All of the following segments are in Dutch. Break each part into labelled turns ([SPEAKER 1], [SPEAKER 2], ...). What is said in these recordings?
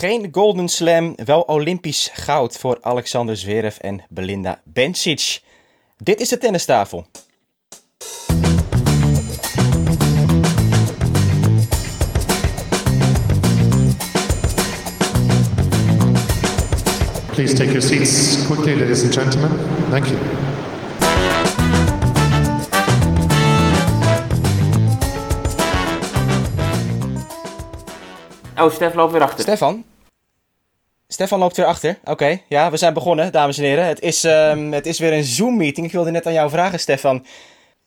[SPEAKER 1] Geen Golden Slam, wel Olympisch goud voor Alexander Zverev en Belinda Bencic. Dit is de tennistafel.
[SPEAKER 2] Please take your seats quickly, ladies and gentlemen. Thank you.
[SPEAKER 3] Oh, Stef loopt weer achter.
[SPEAKER 1] Stefan? Stefan loopt weer achter. Oké, ja, we zijn begonnen, dames en heren. Het is, ehm, het is weer een Zoom-meeting. Ik wilde net aan jou vragen, Stefan.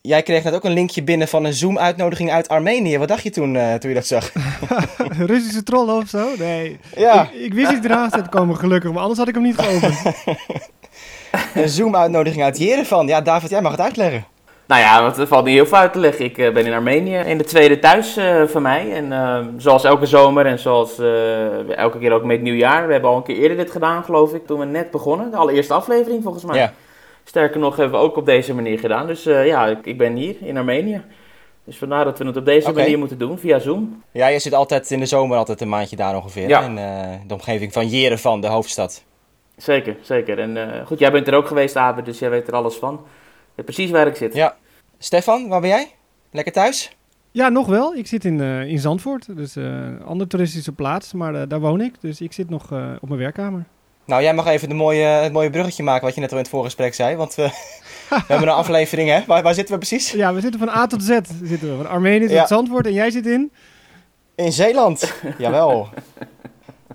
[SPEAKER 1] Jij kreeg net ook een linkje binnen van een Zoom-uitnodiging uit Armenië. Wat dacht je toen, eh, toen je dat zag?
[SPEAKER 4] Russische trollen of zo? Nee.
[SPEAKER 1] Ja.
[SPEAKER 4] Ik, ik wist niet eraan te komen, gelukkig, maar anders had ik hem niet geopend.
[SPEAKER 1] Een Zoom-uitnodiging uit Jerevan. Ja, David, jij mag het uitleggen.
[SPEAKER 3] Nou ja, want er valt niet heel veel uit te leggen. Ik eh, ben in Armenië, in de tweede thuis eh, van mij. En eh, zoals elke zomer en zoals eh, elke keer ook met nieuwjaar. We hebben al een keer eerder dit gedaan, geloof ik, toen we net begonnen. De allereerste aflevering, volgens mij.
[SPEAKER 1] Ja.
[SPEAKER 3] Sterker nog, hebben we ook op deze manier gedaan. Dus ja, ik, ik ben hier in Armenië. Dus vandaar dat we het op deze manier moeten doen, via Zoom.
[SPEAKER 1] Ja, je zit altijd in de zomer altijd een maandje daar ongeveer.
[SPEAKER 3] Ja.
[SPEAKER 1] In de omgeving van Jerevan, de hoofdstad.
[SPEAKER 3] Zeker, zeker. En goed, jij bent er ook geweest, Abe, dus jij weet er alles van. Precies waar ik zit.
[SPEAKER 1] Ja. Stefan, waar ben jij? Lekker thuis?
[SPEAKER 4] Ja, nog wel. Ik zit in, eh, in Zandvoort, dus eh, een andere toeristische plaats, maar eh, daar woon ik. Dus ik zit nog eh, op mijn werkkamer.
[SPEAKER 1] Nou, jij mag even de mooie, het mooie bruggetje maken wat je net al in het voorgesprek zei. Want we, we hebben een aflevering, hè? Waar, waar zitten we precies?
[SPEAKER 4] Ja, we zitten van A tot Z. Zitten we. Van Armenië tot
[SPEAKER 1] Ja.
[SPEAKER 4] Zandvoort en jij zit in?
[SPEAKER 1] In Zeeland. Jawel.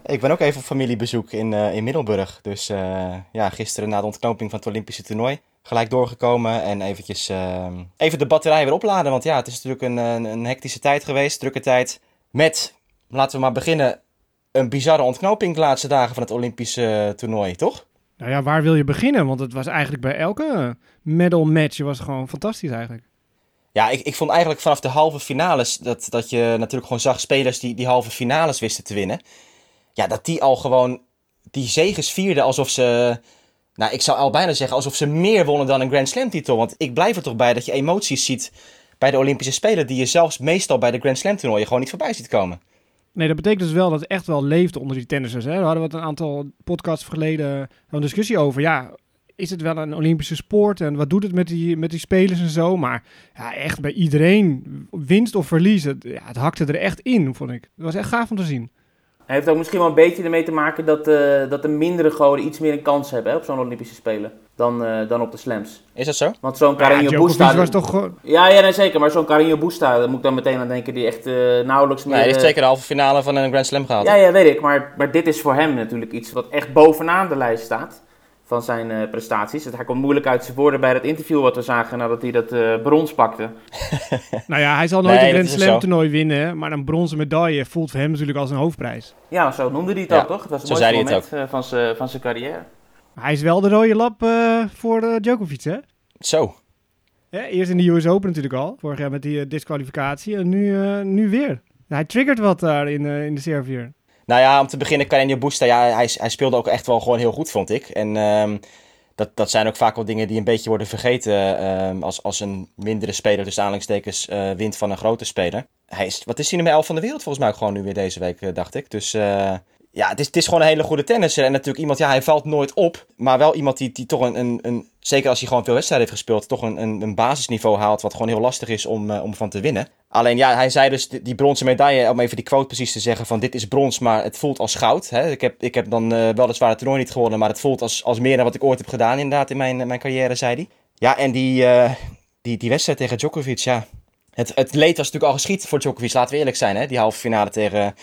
[SPEAKER 1] Ik ben ook even op familiebezoek in, eh, in Middelburg. Dus eh, ja, gisteren na de ontknoping van het Olympische toernooi gelijk doorgekomen. En eventjes eh, even de batterij weer opladen. Want ja, het is natuurlijk een, een, een hectische tijd geweest, drukke tijd. Met, laten we maar beginnen, een bizarre ontknoping de laatste dagen van het Olympische toernooi, toch?
[SPEAKER 4] Nou ja, waar wil je beginnen? Want het was eigenlijk bij elke eh, medal match was gewoon fantastisch eigenlijk.
[SPEAKER 1] Ja, ik, ik vond eigenlijk vanaf de halve finales dat, dat je natuurlijk gewoon zag spelers die die halve finales wisten te winnen. Ja, dat die al gewoon die zegens vierden alsof ze, nou ik zou al bijna zeggen alsof ze meer wonnen dan een Grand Slam titel. Want ik blijf er toch bij dat je emoties ziet bij de Olympische Spelen die je zelfs meestal bij de Grand Slam toernooien gewoon niet voorbij ziet komen.
[SPEAKER 4] Nee, dat betekent dus wel dat het echt wel leefde onder die tennissers. Hè? Hadden we een aantal podcasts geleden een discussie over. Ja, is het wel een Olympische sport en wat doet het met die, met die spelers en zo? Maar ja, echt bij iedereen, winst of verlies, het, ja, het hakte er echt in, vond ik. Het was echt gaaf om te zien.
[SPEAKER 3] Hij heeft ook misschien wel een beetje ermee te maken dat, eh, dat de mindere goden iets meer een kans hebben hè, op zo'n Olympische Spelen dan, eh, dan op de slams.
[SPEAKER 1] Is dat zo?
[SPEAKER 3] Want zo'n
[SPEAKER 4] Ja,
[SPEAKER 3] Carreño
[SPEAKER 4] Djokovic
[SPEAKER 3] Busta...
[SPEAKER 4] was toch gewoon...
[SPEAKER 3] Ja, ja nee, zeker. Maar zo'n Carreño Busta, daar moet ik dan meteen aan denken, die echt eh, nauwelijks meer...
[SPEAKER 1] Nee, hij heeft zeker de halve finale van een Grand Slam gehaald.
[SPEAKER 3] Ja, ja, weet ik. Maar, maar dit is voor hem natuurlijk iets wat echt bovenaan de lijst staat van zijn eh, prestaties. Hij komt moeilijk uit zijn woorden bij dat interview wat we zagen nadat hij dat eh, brons pakte.
[SPEAKER 4] Nou ja, hij zal nooit
[SPEAKER 1] Nee,
[SPEAKER 4] een Grand Slam toernooi winnen, maar een bronzen medaille voelt voor hem natuurlijk als een hoofdprijs.
[SPEAKER 3] Ja, zo noemde hij het
[SPEAKER 1] Ja,
[SPEAKER 3] ook, toch? Het was het
[SPEAKER 1] zo
[SPEAKER 3] mooiste
[SPEAKER 1] zei hij het
[SPEAKER 3] moment eh, van zijn van zijn carrière.
[SPEAKER 4] Hij is wel de rode lap eh, voor eh, Djokovic, hè?
[SPEAKER 1] Zo.
[SPEAKER 4] Ja, eerst in de US Open natuurlijk al, vorig jaar met die disqualificatie en nu, eh, nu weer. Hij triggert wat daar in, eh, in de Servier.
[SPEAKER 1] Nou ja, om te beginnen, Carreño Busta, ja, hij, hij speelde ook echt wel gewoon heel goed, vond ik. En ehm, dat, dat zijn ook vaak wel dingen die een beetje worden vergeten ehm, als, als een mindere speler, dus aanhalingstekens, eh wint van een grote speler. Hij is, wat is hij nummer 11 van de wereld volgens mij ook gewoon nu weer deze week, eh, dacht ik. Dus eh, ja, het is, het is gewoon een hele goede tennisser. En natuurlijk iemand, ja, hij valt nooit op, maar wel iemand die, die toch een, een, een, zeker als hij gewoon veel wedstrijden heeft gespeeld, toch een, een, een basisniveau haalt wat gewoon heel lastig is om, eh, om van te winnen. Alleen ja, hij zei dus die, die bronzen medaille, om even die quote precies te zeggen, van dit is brons, maar het voelt als goud. Hè? Ik, heb, ik heb dan eh weliswaar het toernooi niet gewonnen, maar het voelt als, als meer dan wat ik ooit heb gedaan inderdaad in mijn, mijn carrière, zei hij. Ja, en die, eh, die, die wedstrijd tegen Djokovic, ja, het, het leed was natuurlijk al geschied voor Djokovic, laten we eerlijk zijn. Hè? Die halve finale tegen,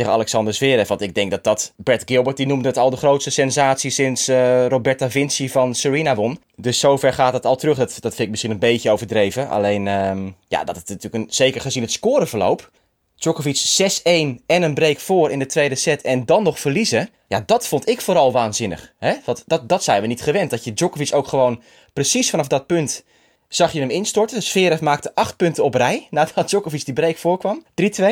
[SPEAKER 1] tegen Alexander Zverev. Want ik denk dat dat... Brad Gilbert die noemde het al de grootste sensatie sinds eh, Roberta Vinci van Serena won. Dus zover gaat het al terug. Dat, dat vind ik misschien een beetje overdreven. Alleen, ehm, ja, dat het natuurlijk een, zeker gezien het scoreverloop... Djokovic 6-1 en een break voor in de tweede set en dan nog verliezen. Ja, dat vond ik vooral waanzinnig. Hè? Want dat, dat zijn we niet gewend. Dat je Djokovic ook gewoon precies vanaf dat punt zag je hem instorten. Zverev maakte acht punten op rij nadat Djokovic die break voorkwam. 3-2.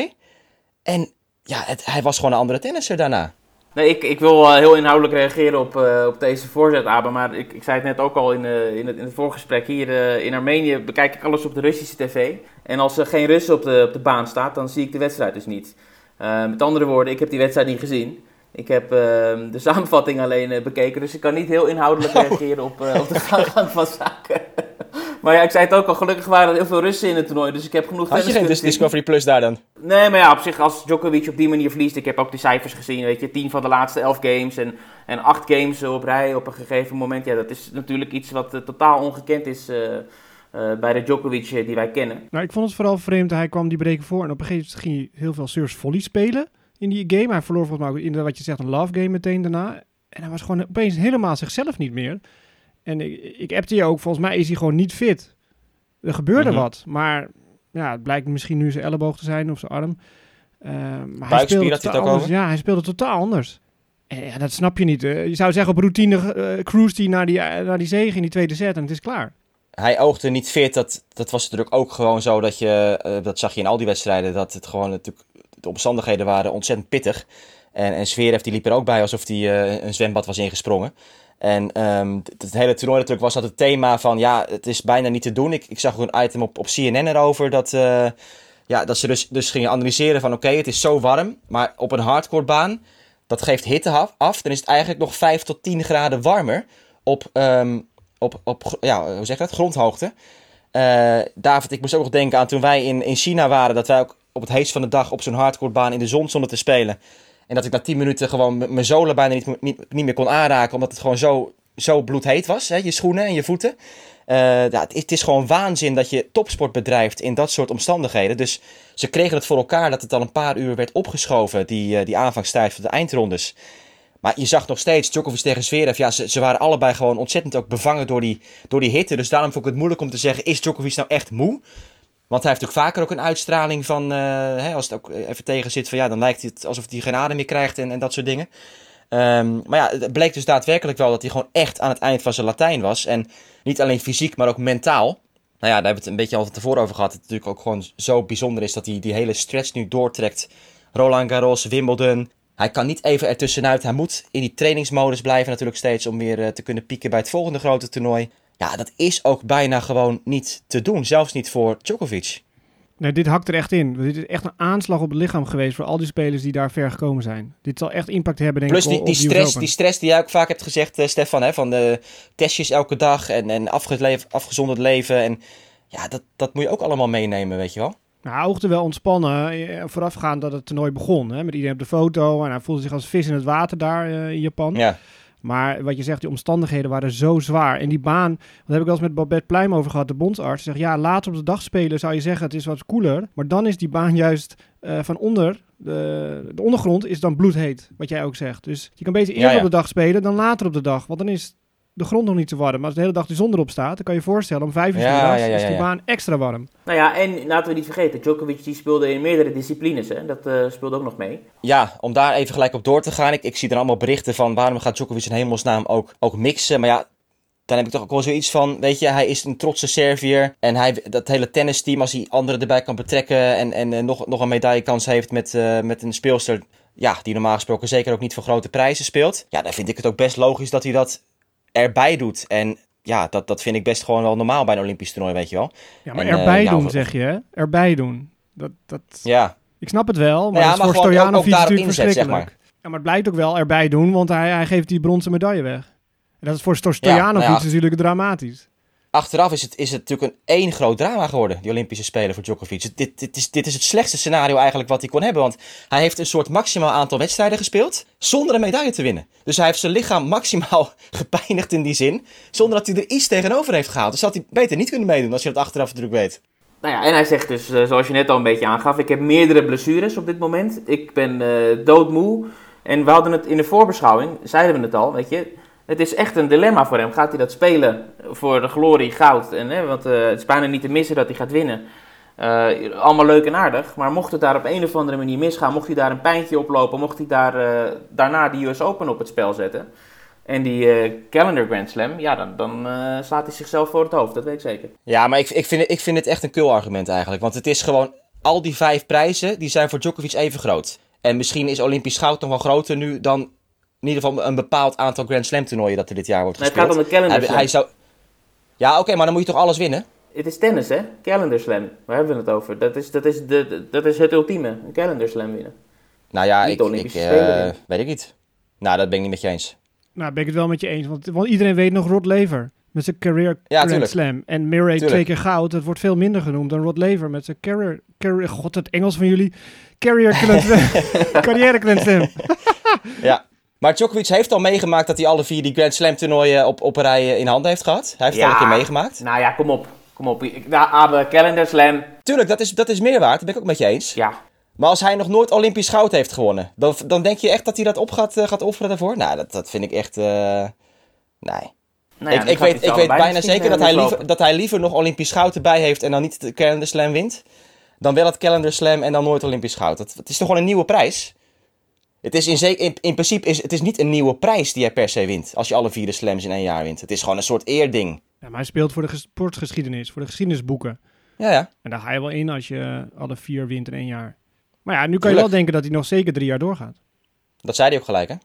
[SPEAKER 1] En ja, het, hij was gewoon een andere tennisser daarna.
[SPEAKER 3] Nee, ik, ik wil eh, heel inhoudelijk reageren op, eh, op deze voorzet, Abe. Maar ik, ik zei het net ook al in, in, het, in het voorgesprek. Hier eh, in Armenië bekijk ik alles op de Russische tv. En als er geen Russen op de, op de baan staat, dan zie ik de wedstrijd dus niet. Met andere woorden, ik heb die wedstrijd niet gezien. Ik heb ehm, de samenvatting alleen bekeken, dus ik kan niet heel inhoudelijk reageren op, op de gang van zaken. Maar ja, ik zei het ook al, gelukkig waren er heel veel Russen in het toernooi, dus ik heb genoeg
[SPEAKER 1] Had je
[SPEAKER 3] tennis
[SPEAKER 1] geen
[SPEAKER 3] zien.
[SPEAKER 1] Discovery Plus daar dan?
[SPEAKER 3] Nee, maar ja, op zich als Djokovic op die manier verliest, ik heb ook de cijfers gezien, weet je, 10 van de laatste 11 games en, en 8 games op rij op een gegeven moment. Ja, dat is natuurlijk iets wat eh, totaal ongekend is eh, eh, bij de Djokovic die wij kennen.
[SPEAKER 4] Nou, ik vond het vooral vreemd. Hij kwam die breken voor en op een gegeven moment ging hij heel veel service volley spelen in die game. Hij verloor volgens mij ook inderdaad wat je zegt een love game meteen daarna. En hij was gewoon opeens helemaal zichzelf niet meer. En ik, ik appte je ook, volgens mij is hij gewoon niet fit. Er gebeurde
[SPEAKER 1] Mhm.
[SPEAKER 4] wat, maar ja, het blijkt misschien nu zijn elleboog te zijn of zijn arm. Eh, maar hij
[SPEAKER 1] Buikspier
[SPEAKER 4] speelde totaal
[SPEAKER 1] ook
[SPEAKER 4] anders.
[SPEAKER 1] over?
[SPEAKER 4] Ja, hij speelde totaal anders. En ja, dat snap je niet. eh. je zou zeggen op routine eh cruise die naar die, eh, naar die zege in die tweede set en het is klaar.
[SPEAKER 1] Hij oogde niet fit. Dat, dat was natuurlijk ook gewoon zo dat je, eh, dat zag je in al die wedstrijden, dat het gewoon natuurlijk, de omstandigheden waren ontzettend pittig. En, en Zverev die liep er ook bij alsof hij eh, een zwembad was ingesprongen. En ehm, het, hele toernooi natuurlijk was dat het thema van, ja, het is bijna niet te doen. Ik, ik zag ook een item op, op CNN erover dat, eh, ja, dat ze dus, dus gingen analyseren van, oké, het is zo warm, maar op een hardcore baan, dat geeft hitte af. Dan is het eigenlijk nog 5 tot 10 graden warmer op, ehm, op, op ja, hoe zeg je dat, grondhoogte. Eh, David, ik moest ook nog denken aan toen wij in, in China waren, dat wij ook op het heetst van de dag op zo'n hardcorebaan in de zon stonden te spelen. En dat ik na 10 minuten gewoon mijn zolen bijna niet, niet, meer kon aanraken, omdat het gewoon zo, zo bloedheet was, hè, je schoenen en je voeten. Eh, ja, het, is, het is gewoon waanzin dat je topsport bedrijft in dat soort omstandigheden. Dus ze kregen het voor elkaar dat het al een paar uur werd opgeschoven, die, eh, die aanvangstijd voor de eindrondes. Maar je zag nog steeds Djokovic tegen Zverev. Ja, ze, ze waren allebei gewoon ontzettend ook bevangen door die, door die hitte. Dus daarom vond ik het moeilijk om te zeggen, is Djokovic nou echt moe? Want hij heeft natuurlijk vaker ook een uitstraling van, eh, hè, als het ook even tegen zit, van ja, dan lijkt het alsof hij geen adem meer krijgt en, en dat soort dingen. Ehm, maar ja, het bleek dus daadwerkelijk wel dat hij gewoon echt aan het eind van zijn Latijn was. En niet alleen fysiek, maar ook mentaal. Nou ja, daar hebben we het een beetje al van tevoren over gehad. Dat het natuurlijk ook gewoon zo bijzonder is dat hij die hele stretch nu doortrekt. Roland Garros, Wimbledon. Hij kan niet even ertussenuit. Hij moet in die trainingsmodus blijven natuurlijk steeds om weer eh, te kunnen pieken bij het volgende grote toernooi. Ja, dat is ook bijna gewoon niet te doen. Zelfs niet voor Djokovic.
[SPEAKER 4] Nee, dit hakt er echt in. Dit is echt een aanslag op het lichaam geweest voor al die spelers die daar ver gekomen zijn. Dit zal echt impact hebben, denk
[SPEAKER 1] Plus
[SPEAKER 4] ik,
[SPEAKER 1] die,
[SPEAKER 4] op
[SPEAKER 1] die,
[SPEAKER 4] US
[SPEAKER 1] stress, die stress die jij ook vaak hebt gezegd, eh, Stefan, hè, van de testjes elke dag en, en afgeleef- afgezonderd leven. En ja, dat, dat moet je ook allemaal meenemen, weet je wel.
[SPEAKER 4] Nou, hij oogde wel ontspannen eh, voorafgaand dat het toernooi begon. Hè, met iedereen op de foto. En hij voelde zich als vis in het water daar eh, in Japan.
[SPEAKER 1] Ja,
[SPEAKER 4] Maar wat je zegt, die omstandigheden waren zo zwaar. En die baan, daar heb ik wel eens met Babette Pluim over gehad, de bondsarts. Zegt, ja, later op de dag spelen zou je zeggen het is wat koeler. Maar dan is die baan juist eh, van onder, de, de ondergrond is dan bloedheet. Wat jij ook zegt. Dus je kan beter eerder
[SPEAKER 1] Ja, ja.
[SPEAKER 4] op de dag spelen dan later op de dag. Want dan is de grond nog niet te warm. Maar als de hele dag die zon erop staat, dan kan je je voorstellen, om vijf uur 's
[SPEAKER 1] Ja,
[SPEAKER 4] middags
[SPEAKER 1] ja, ja,
[SPEAKER 4] is die baan extra warm.
[SPEAKER 3] Nou ja, en laten we niet vergeten, Djokovic die speelde in meerdere disciplines, hè? dat eh, speelde ook nog mee.
[SPEAKER 1] ja, om daar even gelijk op door te gaan. Ik, ik zie er allemaal berichten van waarom gaat Djokovic in hemelsnaam ook, ook mixen. Maar ja, dan heb ik toch ook wel zoiets van, weet je, hij is een trotse Serviër. En hij, dat hele tennisteam, als hij anderen erbij kan betrekken en, en eh, nog, nog een medaillekans heeft met, eh, met een speelster... Ja, die normaal gesproken zeker ook niet voor grote prijzen speelt. Ja, dan vind ik het ook best logisch dat hij dat erbij doet. En ja, dat, dat vind ik best gewoon wel normaal bij een Olympisch toernooi, weet je wel.
[SPEAKER 4] Ja, maar
[SPEAKER 1] En, eh,
[SPEAKER 4] erbij
[SPEAKER 1] ja,
[SPEAKER 4] doen, zeg je, hè? Erbij doen. Dat, dat,
[SPEAKER 1] Ja,
[SPEAKER 4] Ik snap het wel, maar
[SPEAKER 1] Ja,
[SPEAKER 4] is
[SPEAKER 1] maar
[SPEAKER 4] voor Stojanovic
[SPEAKER 1] daarop
[SPEAKER 4] natuurlijk
[SPEAKER 1] inzet, zeg
[SPEAKER 4] verschrikkelijk. Ja, maar het blijkt ook wel erbij doen, want hij, hij geeft die bronzen medaille weg. En dat is voor Sto- Stojanovic
[SPEAKER 1] nou ja.
[SPEAKER 4] natuurlijk dramatisch.
[SPEAKER 1] Achteraf is het, is het natuurlijk een één groot drama geworden, die Olympische Spelen voor Djokovic. Dit, dit, is, dit is het slechtste scenario eigenlijk wat hij kon hebben. Want hij heeft een soort maximaal aantal wedstrijden gespeeld zonder een medaille te winnen. Dus hij heeft zijn lichaam maximaal gepijnigd in die zin, zonder dat hij er iets tegenover heeft gehaald. Dus had hij beter niet kunnen meedoen als je dat achteraf natuurlijk weet.
[SPEAKER 3] Nou ja, en hij zegt dus, eh, zoals je net al een beetje aangaf, ik heb meerdere blessures op dit moment. Ik ben eh, doodmoe. En we hadden het in de voorbeschouwing, zeiden we het al, weet je. Het is echt een dilemma voor hem. Gaat hij dat spelen voor de glorie, goud? En, hè, want eh, het is bijna niet te missen dat hij gaat winnen. Eh, allemaal leuk en aardig. Maar mocht het daar op een of andere manier misgaan, mocht hij daar een pijntje oplopen, mocht hij daar, eh, daarna de US Open op het spel zetten. En die Calendar Grand Slam, ja, dan, dan slaat hij zichzelf voor het hoofd. Dat weet ik zeker.
[SPEAKER 1] Ja, maar ik, ik, vind, ik vind het echt een kul argument eigenlijk. Want het is gewoon, al die vijf prijzen, die zijn voor Djokovic even groot. En misschien is Olympisch goud nog wel groter nu dan in ieder geval een bepaald aantal Grand Slam toernooien dat er dit jaar wordt
[SPEAKER 3] Nee, het
[SPEAKER 1] gespeeld.
[SPEAKER 3] gaat om de Calendar
[SPEAKER 1] hij, zou... Ja, oké, maar dan moet je toch alles winnen?
[SPEAKER 3] Het is tennis, hè? Calendar Slam. Waar hebben we het over? Dat is, dat is, de, dat is het ultieme. Een Calendar Slam winnen.
[SPEAKER 1] Nou ja,
[SPEAKER 3] Niet
[SPEAKER 1] ik, ik eh, weet ik niet. Nou, dat ben ik niet met je eens.
[SPEAKER 4] Nou, ben ik het wel met je eens. Want, want iedereen weet nog Rod Lever met zijn career
[SPEAKER 1] Ja,
[SPEAKER 4] Grand
[SPEAKER 1] tuurlijk.
[SPEAKER 4] Slam. En Murray
[SPEAKER 1] Tuurlijk.
[SPEAKER 4] twee keer goud. Dat wordt veel minder genoemd dan Rod Lever met zijn carrier... carrier God, het Engels van jullie. Carrier Grand Slam. Carrière Grand Slam.
[SPEAKER 1] Ja. Maar Djokovic heeft al meegemaakt dat hij alle vier die Grand Slam toernooien op, op een rij eh, in handen heeft gehad. Hij heeft het al een keer meegemaakt.
[SPEAKER 3] Nou ja, kom op. Kom op. Ik- Nou, Abe, Calendar Slam.
[SPEAKER 1] Tuurlijk, dat is, dat is meer waard. Dat ben ik ook met je eens.
[SPEAKER 3] Ja.
[SPEAKER 1] Maar als hij nog nooit Olympisch goud heeft gewonnen, dan, dan denk je echt dat hij dat op gaat, eh, gaat offeren daarvoor? Nou, dat, dat vind ik echt... eh, Nee.
[SPEAKER 3] Nou ja,
[SPEAKER 1] ik weet, ik weet
[SPEAKER 3] bijna
[SPEAKER 1] zeker dat hij, liever, dat hij liever nog Olympisch goud erbij heeft en dan niet de Calendar Slam wint. Dan wel het Calendar Slam en dan nooit Olympisch goud. Dat, het is toch gewoon een nieuwe prijs? Het is in, ze- in, in principe is het is niet een nieuwe prijs die hij per se wint. Als je alle vier de slams in één jaar wint. Het is gewoon een soort eerding.
[SPEAKER 4] Ja, maar hij speelt voor de ges- sportgeschiedenis. Voor de geschiedenisboeken.
[SPEAKER 1] Ja, ja.
[SPEAKER 4] En daar ga je wel in als je alle vier wint in één jaar. Maar ja, nu kan je wel denken dat hij nog zeker drie jaar doorgaat.
[SPEAKER 1] Dat zei hij ook gelijk, hè?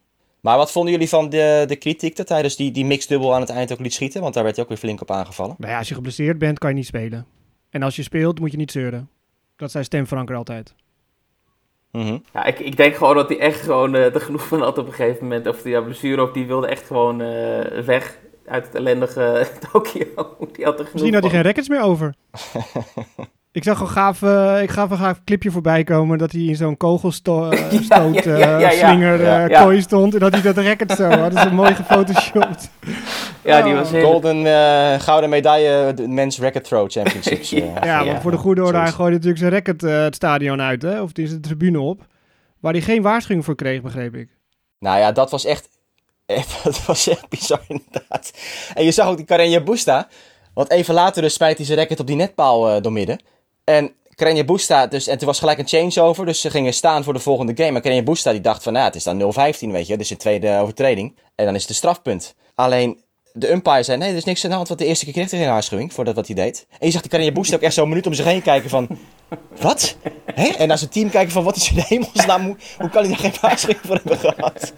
[SPEAKER 1] Maar wat vonden jullie van de, de kritiek dat hij dus die, die mixdubbel aan het eind ook liet schieten? Want daar werd hij ook weer flink op aangevallen.
[SPEAKER 4] Nou ja, als je geblesseerd bent, kan je niet spelen. En als je speelt, moet je niet zeuren. Dat zei Stem Franker altijd.
[SPEAKER 1] Mhm.
[SPEAKER 3] Ja, ik, ik denk gewoon dat hij echt gewoon eh er genoeg van had op een gegeven moment. Of die ja, blessure of die wilde echt gewoon eh, weg uit het ellendige Tokio. Die had er genoeg
[SPEAKER 4] Misschien had hij geen rackets meer over. ik zag een gaaf, eh, ik gaf een gaaf clipje voorbij komen dat hij in zo'n kogelstoot
[SPEAKER 3] Ja, ja, ja, ja, ja.
[SPEAKER 4] slinger eh, kooi stond en dat hij dat racket zo had. Dat is een mooi gefotoshopt.
[SPEAKER 3] Ja, die was heel...
[SPEAKER 1] Golden eh, gouden medaille, de Men's Racket Throw Championships. eh.
[SPEAKER 4] Ja, maar
[SPEAKER 3] Ja,
[SPEAKER 4] voor de goede orde, hij gooide natuurlijk zijn racket eh, het stadion uit, hè? of die is de tribune op. Waar hij geen waarschuwing voor kreeg, begreep ik.
[SPEAKER 1] Nou ja, dat was echt, echt, dat was echt bizar inderdaad. En je zag ook die Carreño Busta. Want even later dus spijt hij zijn racket op die netpaal eh doormidden. En Carreño Busta, dus, en toen was gelijk een changeover. Dus ze gingen staan voor de volgende game. Maar Carreño Busta die dacht van, nou het is dan 0-15 weet je. Dus een tweede overtreding. En dan is het een strafpunt. Alleen de umpire zei, nee er is niks aan de hand. Want de eerste keer kreeg hij geen waarschuwing voor dat wat hij deed. En je zag die Carreño Busta ook echt zo'n minuut om zich heen kijken van... Wat? Hè? En naar zijn team kijken van wat is in de hemelsnaam? Hoe, hoe kan hij daar geen waarschuwing voor hebben gehad?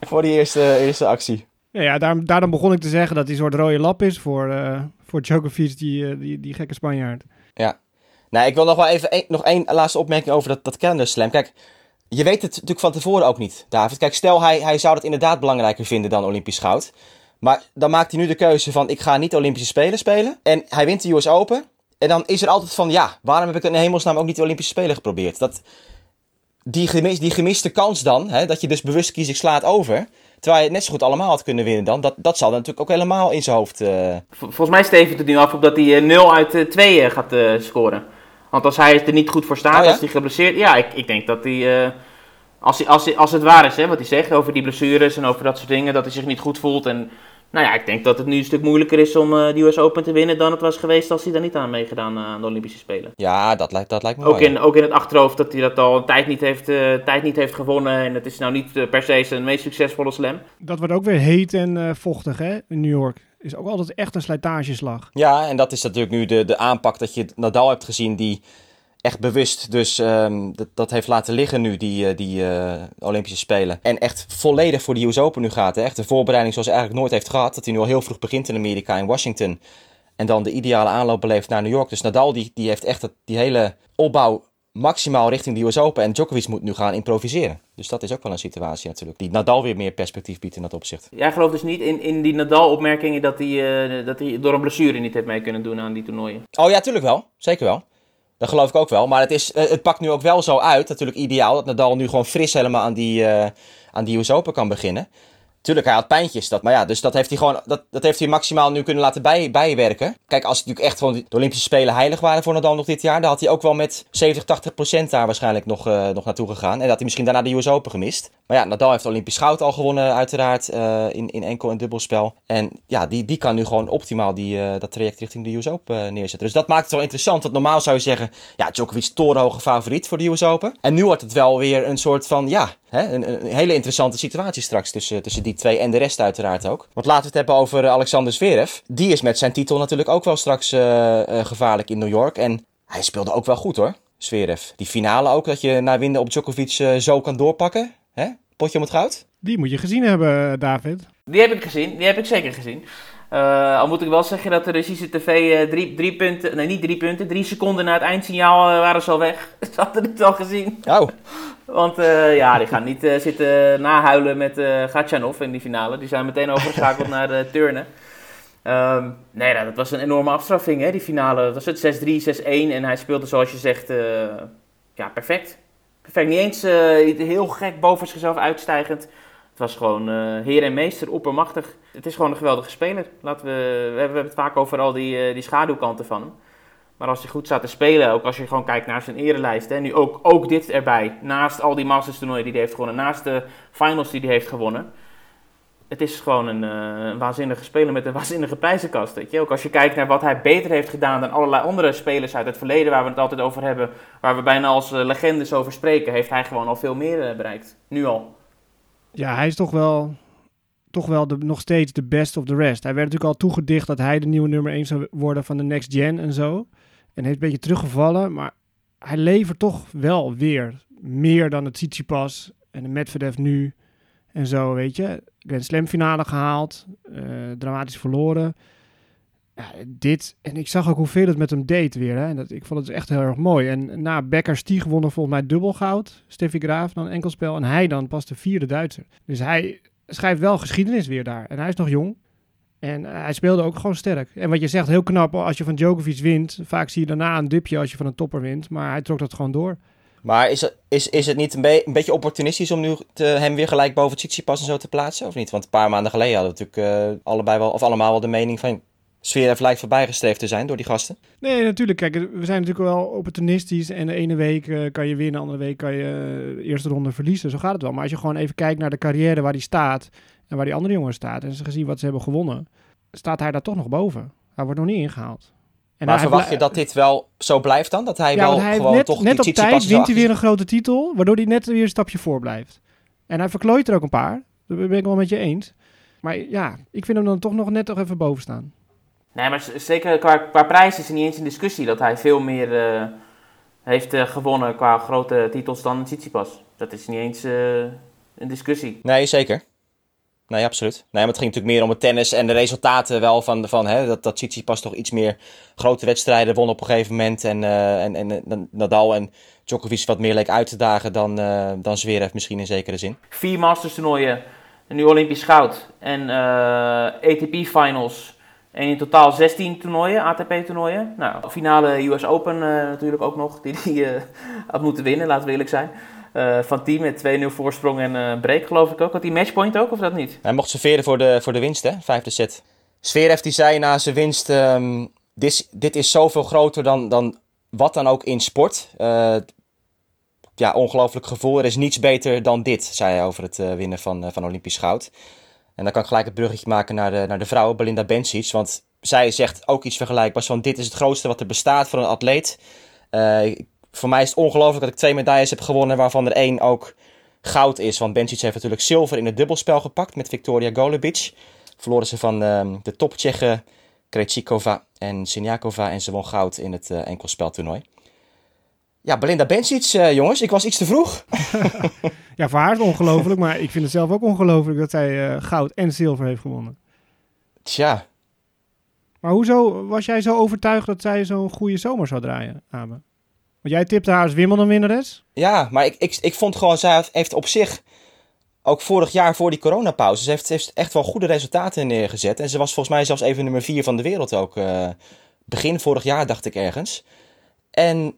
[SPEAKER 1] Voor die eerste, eerste actie.
[SPEAKER 4] Ja, ja daar, daarom begon ik te zeggen dat hij een soort rode lap is voor, eh voor Djokovic, die, eh, die, die gekke Spanjaard.
[SPEAKER 1] Nou, ik wil nog wel even nog één laatste opmerking over dat, dat calendar slam. Kijk, je weet het natuurlijk van tevoren ook niet, David. Kijk, stel hij, hij zou dat inderdaad belangrijker vinden dan Olympisch goud. Maar dan maakt hij nu de keuze van ik ga niet Olympische Spelen spelen. En hij wint de US Open. En dan is er altijd van ja, waarom heb ik in hemelsnaam ook niet de Olympische Spelen geprobeerd? Dat, die, gemis, die gemiste kans dan, hè, dat je dus bewust kies ik sla het over. Terwijl je het net zo goed allemaal had kunnen winnen dan. Dat, dat zal natuurlijk ook helemaal in zijn hoofd... eh,
[SPEAKER 3] Vol- Volgens mij stevent het nu af op dat hij eh, 0 uit eh, 2 eh, gaat scoren. Want als hij er niet goed voor staat,
[SPEAKER 1] Oh ja?
[SPEAKER 3] als hij geblesseerd... Ja, ik, ik denk dat hij... eh, als, hij, als, hij, als het waar is, hè, wat hij zegt over die blessures en over dat soort dingen, dat hij zich niet goed voelt. En nou ja, ik denk dat het nu een stuk moeilijker is om eh de US Open te winnen dan het was geweest als hij daar niet aan meegedaan eh, aan de Olympische Spelen.
[SPEAKER 1] ja, dat lijkt, dat lijkt me
[SPEAKER 3] Ook
[SPEAKER 1] wel, ja.
[SPEAKER 3] in, ook in het achterhoofd dat hij dat al een tijd niet heeft, eh, tijd niet heeft gewonnen. En het is nou niet per se zijn meest succesvolle slam.
[SPEAKER 4] Dat wordt ook weer heet en eh, vochtig, hè, in New York. Is ook altijd echt een slijtageslag.
[SPEAKER 1] Ja, en dat is natuurlijk nu de, de aanpak dat je Nadal hebt gezien die echt bewust dus ehm, dat, dat heeft laten liggen nu, die, eh, die eh, Olympische Spelen. En echt volledig voor de US Open nu gaat. Hè? Echt een voorbereiding zoals hij eigenlijk nooit heeft gehad. Dat hij nu al heel vroeg begint in Amerika, in Washington. En dan de ideale aanloop beleeft naar New York. Dus Nadal die, die heeft echt die hele opbouw maximaal richting de US Open. En Djokovic moet nu gaan improviseren. Dus dat is ook wel een situatie natuurlijk. Die Nadal weer meer perspectief biedt in dat opzicht.
[SPEAKER 3] Jij gelooft dus niet in, in die Nadal-opmerkingen dat hij, eh, dat hij door een blessure niet heeft mee kunnen doen aan die toernooien.
[SPEAKER 1] Oh ja, tuurlijk wel. Zeker wel. Dat geloof ik ook wel. Maar het, is, eh, het pakt nu ook wel zo uit. Natuurlijk ideaal dat Nadal nu gewoon fris helemaal aan die, eh, aan die US Open kan beginnen. Tuurlijk, hij had pijntjes. Dat, maar ja, dus dat heeft hij gewoon dat, dat heeft hij maximaal nu kunnen laten bij, bijwerken. Kijk, als het natuurlijk echt gewoon de Olympische Spelen heilig waren voor Nadal nog dit jaar, dan had hij ook wel met 70, 80 procent daar waarschijnlijk nog, eh, nog naartoe gegaan. En dat had hij misschien daarna de US Open gemist. Maar ja, Nadal heeft Olympisch goud al gewonnen, uiteraard, eh, in, in enkel en dubbelspel. En ja, die, die kan nu gewoon optimaal die, eh, dat traject richting de US Open neerzetten. Dus dat maakt het wel interessant. Want normaal zou je zeggen, ja, Djokovic torenhoge favoriet voor de US Open. En nu wordt het wel weer een soort van, ja, hè, een, een hele interessante situatie straks tussen, tussen die twee en de rest uiteraard ook. Want laten we het hebben over eh, Alexander Zverev. Die is met zijn titel natuurlijk ook wel straks eh, eh, gevaarlijk in New York. En hij speelde ook wel goed hoor, Zverev. Die finale ook, dat je na winnen op Djokovic eh, zo kan doorpakken. Hè? Potje om het goud.
[SPEAKER 4] Die moet je gezien hebben, David.
[SPEAKER 3] Die heb ik gezien, die heb ik zeker gezien. Eh, al moet ik wel zeggen dat de Russische tv eh, drie, drie punten, nee niet drie punten, drie seconden na het eindsignaal waren ze al weg. Ze hadden het al gezien.
[SPEAKER 1] Oh,
[SPEAKER 3] Want uh, ja, die gaan niet uh, zitten nahuilen met uh, Gatjanov in die finale. Die zijn meteen overgeschakeld naar de turnen. Um, nee, nou, dat was een enorme afstraffing, hè, die finale. Dat was het 6-3, 6-1 en hij speelde zoals je zegt, ja, perfect. Perfect, niet eens heel gek boven zichzelf uitstijgend. Het was gewoon heer en meester, oppermachtig. Het is gewoon een geweldige speler. Laten we, we hebben het vaak over al die, die schaduwkanten van hem. Maar als hij goed staat te spelen, ook als je gewoon kijkt naar zijn erelijst. Hè, nu ook, ook dit erbij. Naast al die Masters toernooien die hij heeft gewonnen. Naast de finals die hij heeft gewonnen. Het is gewoon een, een waanzinnige speler met een waanzinnige prijzenkast. Weet je? Ook als je kijkt naar wat hij beter heeft gedaan dan allerlei andere spelers uit het verleden. Waar we het altijd over hebben. Waar we bijna als uh, legendes over spreken. Heeft hij gewoon al veel meer uh, bereikt. Nu al.
[SPEAKER 4] Ja, hij is toch wel toch wel de, nog steeds de best of the rest. Hij werd natuurlijk al toegedicht dat hij de nieuwe nummer 1 zou worden van de next gen en zo. En heeft een beetje teruggevallen, maar hij levert toch wel weer meer dan het Tsitsipas en de Medvedev nu en zo, weet je. Grand Slam finale gehaald, uh, dramatisch verloren. Ja, dit, en ik zag ook hoeveel het met hem deed weer. Hè. En dat, ik vond het echt heel erg mooi. En na Becker Stieg wonnen volgens mij dubbel goud. Steffi Graaf dan enkelspel. En hij dan pas de vierde Duitser. Dus hij schrijft wel geschiedenis weer daar. En hij is nog jong. En eh, hij speelde ook gewoon sterk. En wat je zegt, heel knap als je van Djokovic wint. Vaak zie je daarna een dipje als je van een topper wint. Maar hij trok dat gewoon door.
[SPEAKER 1] Maar is het, is, is het niet een, een beetje opportunistisch om nu te, hem weer gelijk boven Tsitsipas en zo te plaatsen? Of niet? Want een paar maanden geleden hadden we natuurlijk uh, allebei wel, of allemaal wel de mening van... Sfeer lijkt voorbijgestreefd te zijn door die gasten.
[SPEAKER 4] Nee, natuurlijk. Kijk, we zijn natuurlijk wel opportunistisch. En de ene week uh, kan je winnen, de andere week kan je de eerste ronde verliezen. Zo gaat het wel. Maar als je gewoon even kijkt naar de carrière waar hij staat en waar die andere jongen staat, en ze gezien wat ze hebben gewonnen, staat hij daar toch nog boven. Hij wordt nog niet ingehaald.
[SPEAKER 1] En maar verwacht je dat dit wel zo blijft dan? Dat hij ja, wel hij gewoon
[SPEAKER 4] net,
[SPEAKER 1] toch
[SPEAKER 4] net op tijd wint hij weer een grote titel, waardoor hij net weer een stapje voor blijft. En hij verklooit er ook een paar. Dat ben ik wel met je eens. Maar ja, ik vind hem dan toch nog net toch even boven staan.
[SPEAKER 3] Nee, maar zeker qua, qua prijs is er niet eens een discussie dat hij veel meer uh, heeft uh, gewonnen qua grote titels dan Tsitsipas. Dat is niet eens uh, een discussie.
[SPEAKER 1] Nee, zeker. Nee, absoluut. Nee, maar het ging natuurlijk meer om het tennis en de resultaten wel van, van hè, dat, dat Tsitsipas toch iets meer grote wedstrijden won op een gegeven moment. En, uh, en, en, Nadal en Djokovic wat meer leek uit te dagen dan, uh, dan Zverev misschien in zekere zin.
[SPEAKER 3] Vier Masters toernooien, nu Olympisch goud en ATP finals. En in totaal 16 toernooien, ATP-toernooien. Nou, finale US Open natuurlijk ook nog, die hij had moeten winnen, laten we eerlijk zijn. Uh, van team met 2-0 voorsprong en uh, break, geloof ik ook. Had hij matchpoint ook, of dat niet?
[SPEAKER 1] Hij mocht serveren voor de, voor de winst, hè? Vijfde set. heeft die zei na zijn winst... Um, dit, dit is zoveel groter dan, dan wat dan ook in sport. Uh, ja, ongelooflijk gevoel. Er is niets beter dan dit, zei hij over het winnen van, van Olympisch goud. En dan kan ik gelijk het bruggetje maken naar de, naar de vrouw, Belinda Bencic. Want zij zegt ook iets vergelijkbaars van dit is het grootste wat er bestaat voor een atleet. Voor mij is het ongelooflijk dat ik twee medailles heb gewonnen, waarvan er één ook goud is. Want Bencic heeft natuurlijk zilver in het dubbelspel gepakt met Victoria Golubic. Verloren ze van uh, de top Tsjechen Krejcikova en Sinjakova en ze won goud in het uh, enkelspeltoernooi. Ja, Belinda Bencic, uh, jongens, ik was iets te vroeg.
[SPEAKER 4] ja, voor haar is het ongelooflijk, maar ik vind het zelf ook ongelooflijk dat zij uh, goud en zilver heeft gewonnen.
[SPEAKER 1] Tja.
[SPEAKER 4] Maar hoezo was jij zo overtuigd dat zij zo'n goede zomer zou draaien, Abe? Want jij tipte haar als Wimbledon-winnares?
[SPEAKER 1] Ja, maar ik, ik, ik vond gewoon, zij heeft op zich, ook vorig jaar voor die coronapauze, ze heeft, heeft echt wel goede resultaten neergezet. En ze was volgens mij zelfs even nummer 4 van de wereld ook. Uh, begin vorig jaar dacht ik ergens. En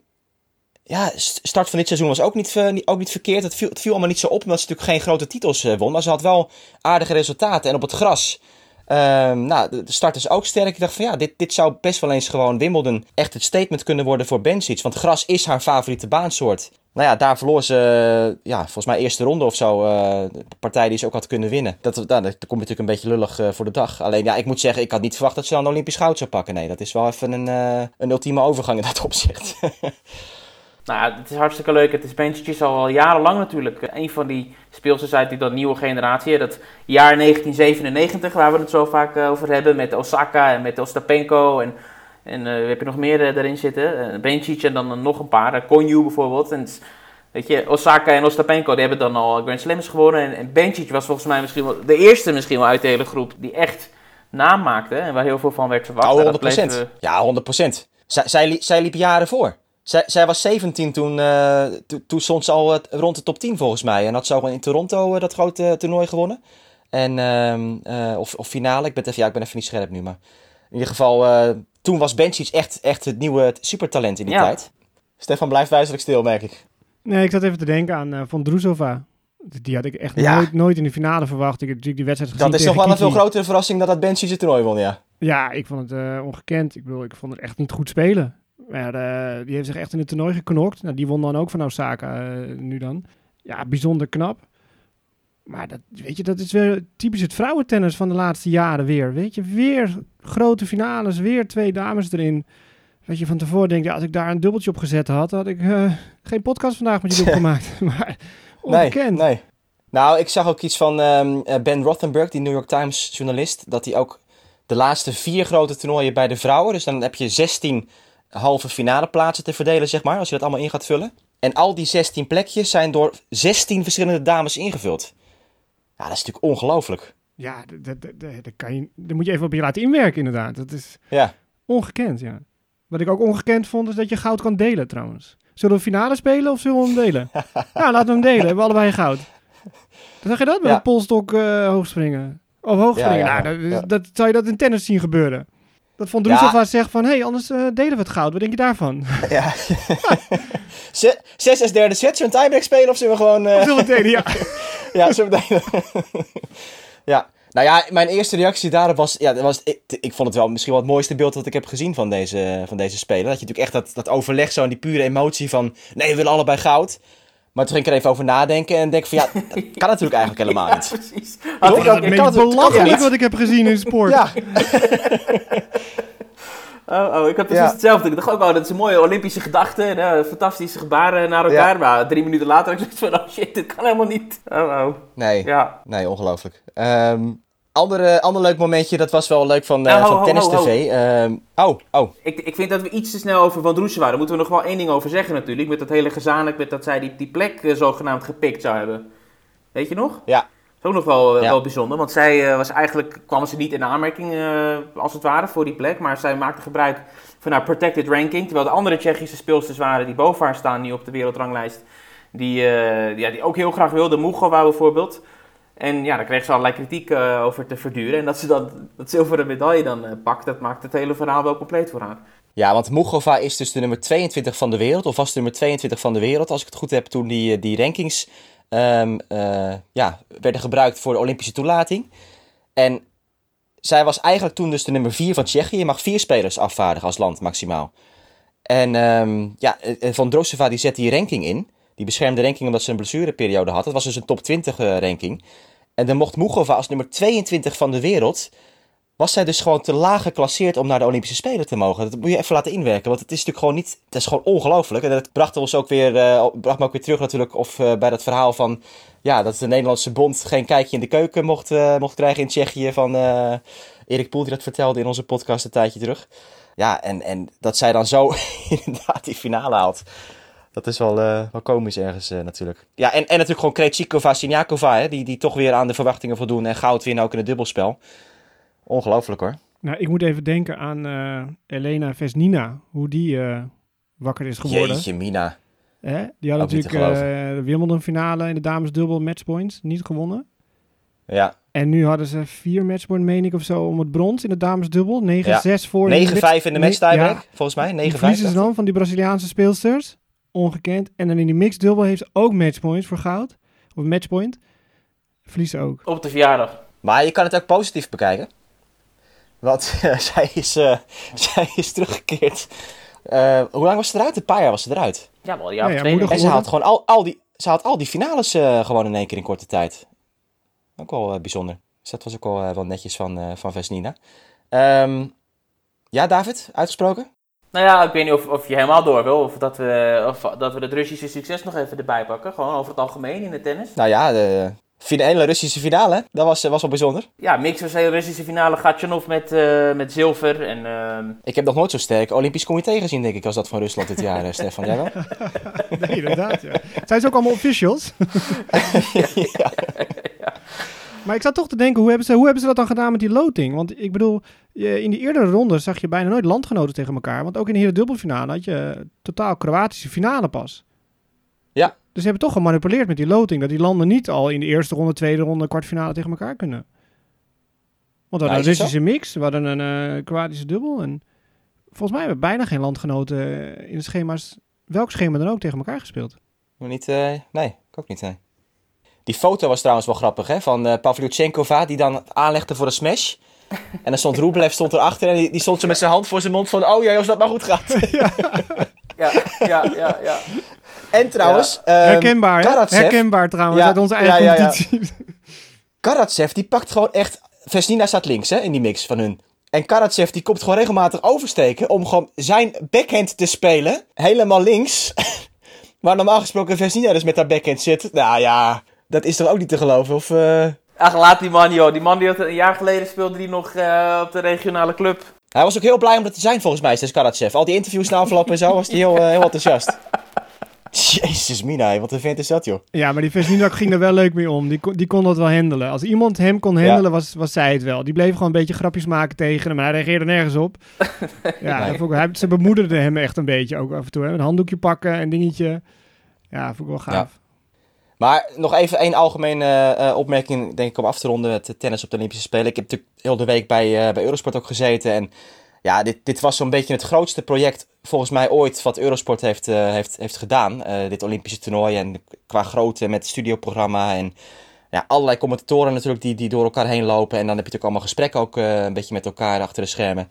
[SPEAKER 1] ja, start van dit seizoen was ook niet, ook niet verkeerd. Het viel, het viel allemaal niet zo op, omdat ze natuurlijk geen grote titels uh, won. Maar ze had wel aardige resultaten. En op het gras Um, nou, de start is ook sterk. Ik dacht van ja, dit, dit zou best wel eens gewoon Wimbledon echt het statement kunnen worden voor Bencic. Want gras is haar favoriete baansoort. Nou ja, daar verloor ze, ja, volgens mij eerste ronde of zo, uh, de partij die ze ook had kunnen winnen. Dat, nou, dat, komt natuurlijk een beetje lullig uh, voor de dag. Alleen ja, ik moet zeggen, ik had niet verwacht dat ze dan Olympisch goud zou pakken. Nee, dat is wel even een, een ultieme overgang in dat opzicht.
[SPEAKER 3] Nou ja, het is hartstikke leuk. Het is Bencic al jarenlang natuurlijk een van die speelsters uit die dat nieuwe generatie. Dat jaar 1997, waar we het zo vaak eh, over hebben, met Osaka en met Ostapenko en, en uh, heb je nog meer uh, erin zitten. Uh, Bencic en dan nog een paar, Konyu bijvoorbeeld. En weet je, Osaka en Ostapenko, die hebben dan al Grand Slams gewonnen. En, en was volgens mij misschien wel de eerste misschien wel uit de hele groep die echt naam maakte en waar heel veel van werd verwacht.
[SPEAKER 1] Oh, 100%. Ja, 100%. Zij, zij, zij liep jaren voor. Zij, zij was 17 toen, eh, to- toen stond ze al eh, rond de top 10 volgens mij. En had ze ook in Toronto eh, dat grote toernooi gewonnen. En, ehm, eh, of, of finale, ik ben, even, ja, ik ben even niet scherp nu. Maar in ieder geval, eh, toen was Benchic echt, echt het nieuwe supertalent in die
[SPEAKER 3] Ja.
[SPEAKER 1] tijd. Stefan blijft wijzelijk stil, merk ik.
[SPEAKER 4] Nee, ik zat even te denken aan eh Von Drusova. Die had ik echt
[SPEAKER 1] Ja.
[SPEAKER 4] nooit, nooit in de finale verwacht. Ik heb natuurlijk die wedstrijd gezien
[SPEAKER 1] Dat is nog wel een veel grotere verrassing dan dat Benchic het toernooi won, ja.
[SPEAKER 4] Ja, ik vond het eh, ongekend. Ik bedoel, ik vond het echt niet goed spelen. Maar die heeft zich echt in het toernooi geknokt. Nou, die won dan ook van Osaka eh, nu dan. Ja, bijzonder knap. Maar dat, weet je, dat is weer typisch het vrouwentennis van de laatste jaren weer. Weet je, weer grote finales, weer twee dames erin. Weet je, van tevoren denk je, als ik daar een dubbeltje op gezet had, had ik eh, geen podcast vandaag met jullie gemaakt. maar ongekend.
[SPEAKER 1] Nee, nee. Nou, ik zag ook iets van ehm, eh, Ben Rothenberg, die New York Times journalist, dat hij ook de laatste vier grote toernooien bij de vrouwen, dus dan heb je 16 halve finale plaatsen te verdelen, zeg maar, als je dat allemaal in gaat vullen. En al die 16 plekjes zijn door 16 verschillende dames ingevuld. Ja, dat is natuurlijk ongelooflijk.
[SPEAKER 4] Ja, dat, dat, dat, dat kan je, daar moet je even op je laten inwerken inderdaad. Dat is
[SPEAKER 1] Ja.
[SPEAKER 4] ongekend, ja. Wat ik ook ongekend vond, is dat je goud kan delen trouwens. Zullen we finale spelen of zullen we hem delen? ja, laten we hem delen. We hebben allebei goud. Dan zeg je dat met
[SPEAKER 1] Ja.
[SPEAKER 4] een polstok eh, hoogspringen? Of hoogspringen?
[SPEAKER 1] Ja, ja,
[SPEAKER 4] nou, dat, zou je dat in tennis zien gebeuren? Dat Von Drusova zegt van, hé, hey, anders eh, delen we het goud. Wat denk je daarvan?
[SPEAKER 1] ja. Ze- Zes is derde set, zullen we een tiebreak spelen of zullen we gewoon... eh,
[SPEAKER 4] Zullen we het delen? Ja.
[SPEAKER 1] Ja, zo meteen. ja. Nou ja, mijn eerste reactie daarop was... Ja, dat was ik, ik vond het wel misschien wel het mooiste beeld dat ik heb gezien van deze, van deze speler. Dat je natuurlijk echt dat, dat overleg zo en die pure emotie van... Nee, we willen allebei goud. Maar toen ging ik er even over nadenken en denk van... Ja, dat kan natuurlijk eigenlijk helemaal
[SPEAKER 3] Ja,
[SPEAKER 1] niet.
[SPEAKER 3] precies. Had ik ook
[SPEAKER 1] het kan
[SPEAKER 4] meest
[SPEAKER 1] het-
[SPEAKER 4] belachelijk wat ik heb gezien in sport.
[SPEAKER 1] Ja,
[SPEAKER 3] Oh, oh, ik had precies
[SPEAKER 1] Ja.
[SPEAKER 3] hetzelfde. Ik dacht ook, oh, dat is een mooie Olympische gedachte. en, fantastische gebaren naar elkaar.
[SPEAKER 1] Ja.
[SPEAKER 3] Maar drie minuten later had ik zoiets van, oh shit, dit kan helemaal niet. Oh, oh.
[SPEAKER 1] nee.
[SPEAKER 3] Ja.
[SPEAKER 1] Nee, ongelooflijk. Ehm andere, ander leuk momentje, dat was wel leuk van, eh,
[SPEAKER 3] Nou,
[SPEAKER 1] van Tennis. TV. Ehm, oh, oh.
[SPEAKER 3] Ik, ik vind dat we iets te snel over Van Droesen waren. Daar moeten we nog wel één ding over zeggen natuurlijk. Met dat hele gezamenlijk, met dat zij die, die plek eh, zogenaamd gepikt zou hebben. Weet je nog?
[SPEAKER 1] Ja.
[SPEAKER 3] Dat is ook nog wel, eh,
[SPEAKER 1] Ja.
[SPEAKER 3] wel bijzonder. Want zij was eigenlijk, kwam ze niet in aanmerking als het ware voor die plek. Maar zij maakte gebruik van haar protected ranking. Terwijl de andere Tsjechische speelsters waren die boven haar staan, nu op de wereldranglijst. Die, ja, die ook heel graag wilde. Mugova bijvoorbeeld. En ja, daar kreeg ze allerlei kritiek eh, over te verduren. En dat ze dan dat zilveren medaille dan eh, pakt, dat maakt het hele verhaal wel compleet voor haar.
[SPEAKER 1] Ja, want Mugova is dus de nummer 22 van de wereld, of was de nummer 22 van de wereld, als ik het goed heb, toen die, eh, die rankings ehm, eh, ja, werden gebruikt voor de Olympische toelating. En zij was eigenlijk toen dus de nummer 4 van Tsjechië. Je mag vier spelers afvaardigen als land maximaal. En ehm, ja, Van Drosova die zette die ranking in. Die beschermde ranking omdat ze een blessureperiode had. Dat was dus een top 20 eh, ranking. En dan mocht Mugova als nummer 22 van de wereld was zij dus gewoon te laag geclasseerd om naar de Olympische Spelen te mogen. Dat moet je even laten inwerken, want het is natuurlijk gewoon niet... Het is gewoon ongelooflijk. En dat bracht ons ook weer, eh, bracht me ook weer terug natuurlijk of, eh, bij dat verhaal van... Ja, dat de Nederlandse bond geen kijkje in de keuken mocht, eh, mocht krijgen in Tsjechië van Erik Poel, die dat vertelde in onze podcast een tijdje terug. Ja, en, en dat zij dan zo inderdaad die finale haalt. Dat is wel, eh, wel komisch ergens eh, natuurlijk. Ja, en, en natuurlijk gewoon Krejcikova, Siniakova, hè, die, die toch weer aan de verwachtingen voldoen en goud winnen ook in het dubbelspel. Ongelooflijk hoor.
[SPEAKER 4] Nou, ik moet even denken aan eh, Elena Vesnina, hoe die eh, wakker is geworden.
[SPEAKER 1] Jeetje, Mina.
[SPEAKER 4] Hè? Die had
[SPEAKER 1] Ook
[SPEAKER 4] natuurlijk eh, de Wimbledon finale in de damesdubbel matchpoints niet gewonnen.
[SPEAKER 1] Ja,
[SPEAKER 4] En nu hadden ze vier matchpoint, meen ik, of zo, om het brons in de damesdubbel. 9-6 voor.
[SPEAKER 1] 9-5
[SPEAKER 4] de
[SPEAKER 1] in de match
[SPEAKER 4] Nee,
[SPEAKER 1] tiebreak,
[SPEAKER 4] ja.
[SPEAKER 1] volgens mij. 9-5.
[SPEAKER 4] Die verliezen ze dan van die Braziliaanse speelsters. Ongekend. En dan in die mixed dubbel heeft ze ook matchpoints voor goud. Of matchpoint. Verliezen ook.
[SPEAKER 3] Op de verjaardag.
[SPEAKER 1] Maar je kan het ook positief bekijken. Want zij, is, eh, zij is teruggekeerd. Eh, hoe lang was ze eruit? Een paar jaar was ze eruit.
[SPEAKER 3] Ja, wel,
[SPEAKER 4] Ja,
[SPEAKER 1] En ze had gewoon al, al, die, ze had al die finales eh, gewoon in één keer in korte tijd. Ook wel eh, bijzonder. Dus dat was ook wel, eh, wel netjes van, eh van Vesnina. Ehm, ja, David, uitgesproken?
[SPEAKER 3] Nou ja, ik weet niet of, of je helemaal door wil. Of dat, we, of dat we het Russische succes nog even erbij pakken. Gewoon over het algemeen in de tennis.
[SPEAKER 1] Nou ja, de finale Russische finale, dat was, eh, was wel bijzonder.
[SPEAKER 3] Ja, mix was een Russische finale. Gatjanov met, eh, met zilver. En ehm,
[SPEAKER 1] Ik heb nog nooit zo sterk Olympisch comité gezien, denk ik, als dat van Rusland dit jaar, eh, Stefan. Jij wel?
[SPEAKER 4] Nee, inderdaad. Ja. Zijn ze ook allemaal officials?
[SPEAKER 1] ja.
[SPEAKER 4] Maar ik zat toch te denken, hoe hebben, ze, hoe hebben ze dat dan gedaan met die loting? Want ik bedoel, in die eerdere ronde zag je bijna nooit landgenoten tegen elkaar. Want ook in de hele dubbelfinale had je totaal Kroatische finale pas.
[SPEAKER 1] Ja.
[SPEAKER 4] Dus ze hebben toch gemanipuleerd met die loting. Dat die landen niet al in de eerste ronde, tweede ronde, kwartfinale tegen elkaar kunnen. Want we hadden een? Russische mix, we hadden een eh, Kroatische dubbel. En volgens mij hebben bijna geen landgenoten eh, in de schema's, welk schema dan ook, tegen elkaar gespeeld.
[SPEAKER 1] Nog niet, eh, nee, ik ook niet, nee. Die foto was trouwens wel grappig, hè, van eh Pavlyuchenkova, die dan aanlegde voor een smash. En dan stond Rublev stond erachter en die, die stond zo met zijn hand voor zijn mond van, oh ja, als dat maar goed gaat.
[SPEAKER 3] Ja, ja, ja, ja.
[SPEAKER 1] En trouwens, ehm,
[SPEAKER 4] Herkenbaar, hè?
[SPEAKER 1] Karatsev,
[SPEAKER 4] Herkenbaar trouwens,
[SPEAKER 1] Ja,
[SPEAKER 4] uit onze eigen
[SPEAKER 1] ja, ja, ja.
[SPEAKER 4] competitie.
[SPEAKER 1] Karatsev, die pakt gewoon echt... Vesnina staat links, hè, in die mix van hun. En Karatsev, die komt gewoon regelmatig oversteken om gewoon zijn backhand te spelen. Helemaal links. Waar normaal gesproken Vesnina dus met haar backhand zit. Nou ja, dat is toch ook niet te geloven, of... eh,
[SPEAKER 3] Ach, laat die man, joh. Die man die had een jaar geleden speelde die nog eh, op de regionale club.
[SPEAKER 1] Hij was ook heel blij om dat te zijn, volgens mij, Karatsev. Al die interviews na afloop en zo, was hij heel, eh, heel enthousiast. Jezus, Mina, wat een vent is dat, joh.
[SPEAKER 4] Ja, maar die Vesninak ging er wel leuk mee om. Die kon, die kon dat wel handelen. Als iemand hem kon handelen, was, was zij het wel. Die bleef gewoon een beetje grapjes maken tegen hem, maar hij reageerde nergens op. Ja,
[SPEAKER 1] Nee.
[SPEAKER 4] dat vond ik- hij, ze bemoedigde hem echt een beetje ook af en toe. Hè? Een handdoekje pakken en dingetje. Ja, vond ik wel gaaf.
[SPEAKER 1] Maar nog even één algemene eh, opmerking, denk ik, om af te ronden met tennis op de Olympische Spelen. Ik heb natuurlijk heel de week bij, eh, bij Eurosport ook gezeten. En ja, dit, dit was zo'n beetje het grootste project volgens mij ooit wat Eurosport heeft, eh, heeft, heeft gedaan. Dit Olympische toernooi en qua grootte met het studioprogramma en ja, allerlei commentatoren natuurlijk die, die door elkaar heen lopen. En dan heb je natuurlijk allemaal gesprekken ook een beetje met elkaar achter de schermen.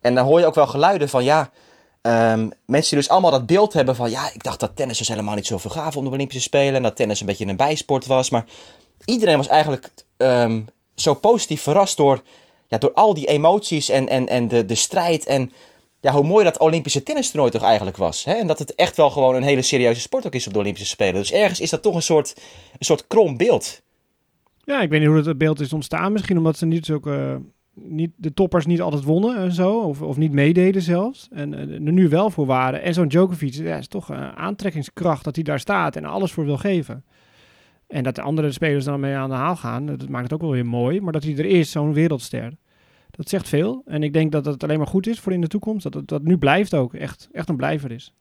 [SPEAKER 1] En dan hoor je ook wel geluiden van ja, Ehm, mensen die dus allemaal dat beeld hebben van... ja, ik dacht dat tennis dus helemaal niet zoveel gaaf om de Olympische Spelen... en dat tennis een beetje een bijsport was. Maar iedereen was eigenlijk ehm, zo positief verrast door, ja, door al die emoties... en, en, en de, de strijd en ja, hoe mooi dat Olympische tennistoernooi toch eigenlijk was. Hè? En dat het echt wel gewoon een hele serieuze sport ook is op de Olympische Spelen. Dus ergens is dat toch een soort, een soort krom beeld.
[SPEAKER 4] Ja, ik weet niet hoe dat beeld is ontstaan. Misschien omdat ze niet zulke... Niet, de toppers niet altijd wonnen en zo. Of, of niet meededen zelfs. En eh, er nu wel voor waren. En zo'n Djokovic, ja, is toch een aantrekkingskracht dat hij daar staat en alles voor wil geven. En dat de andere spelers dan mee aan de haal gaan, dat maakt het ook wel weer mooi. Maar dat hij er is, zo'n wereldster. Dat zegt veel. En ik denk dat het alleen maar goed is voor in de toekomst. Dat het dat nu blijft ook. Echt, echt een blijver is.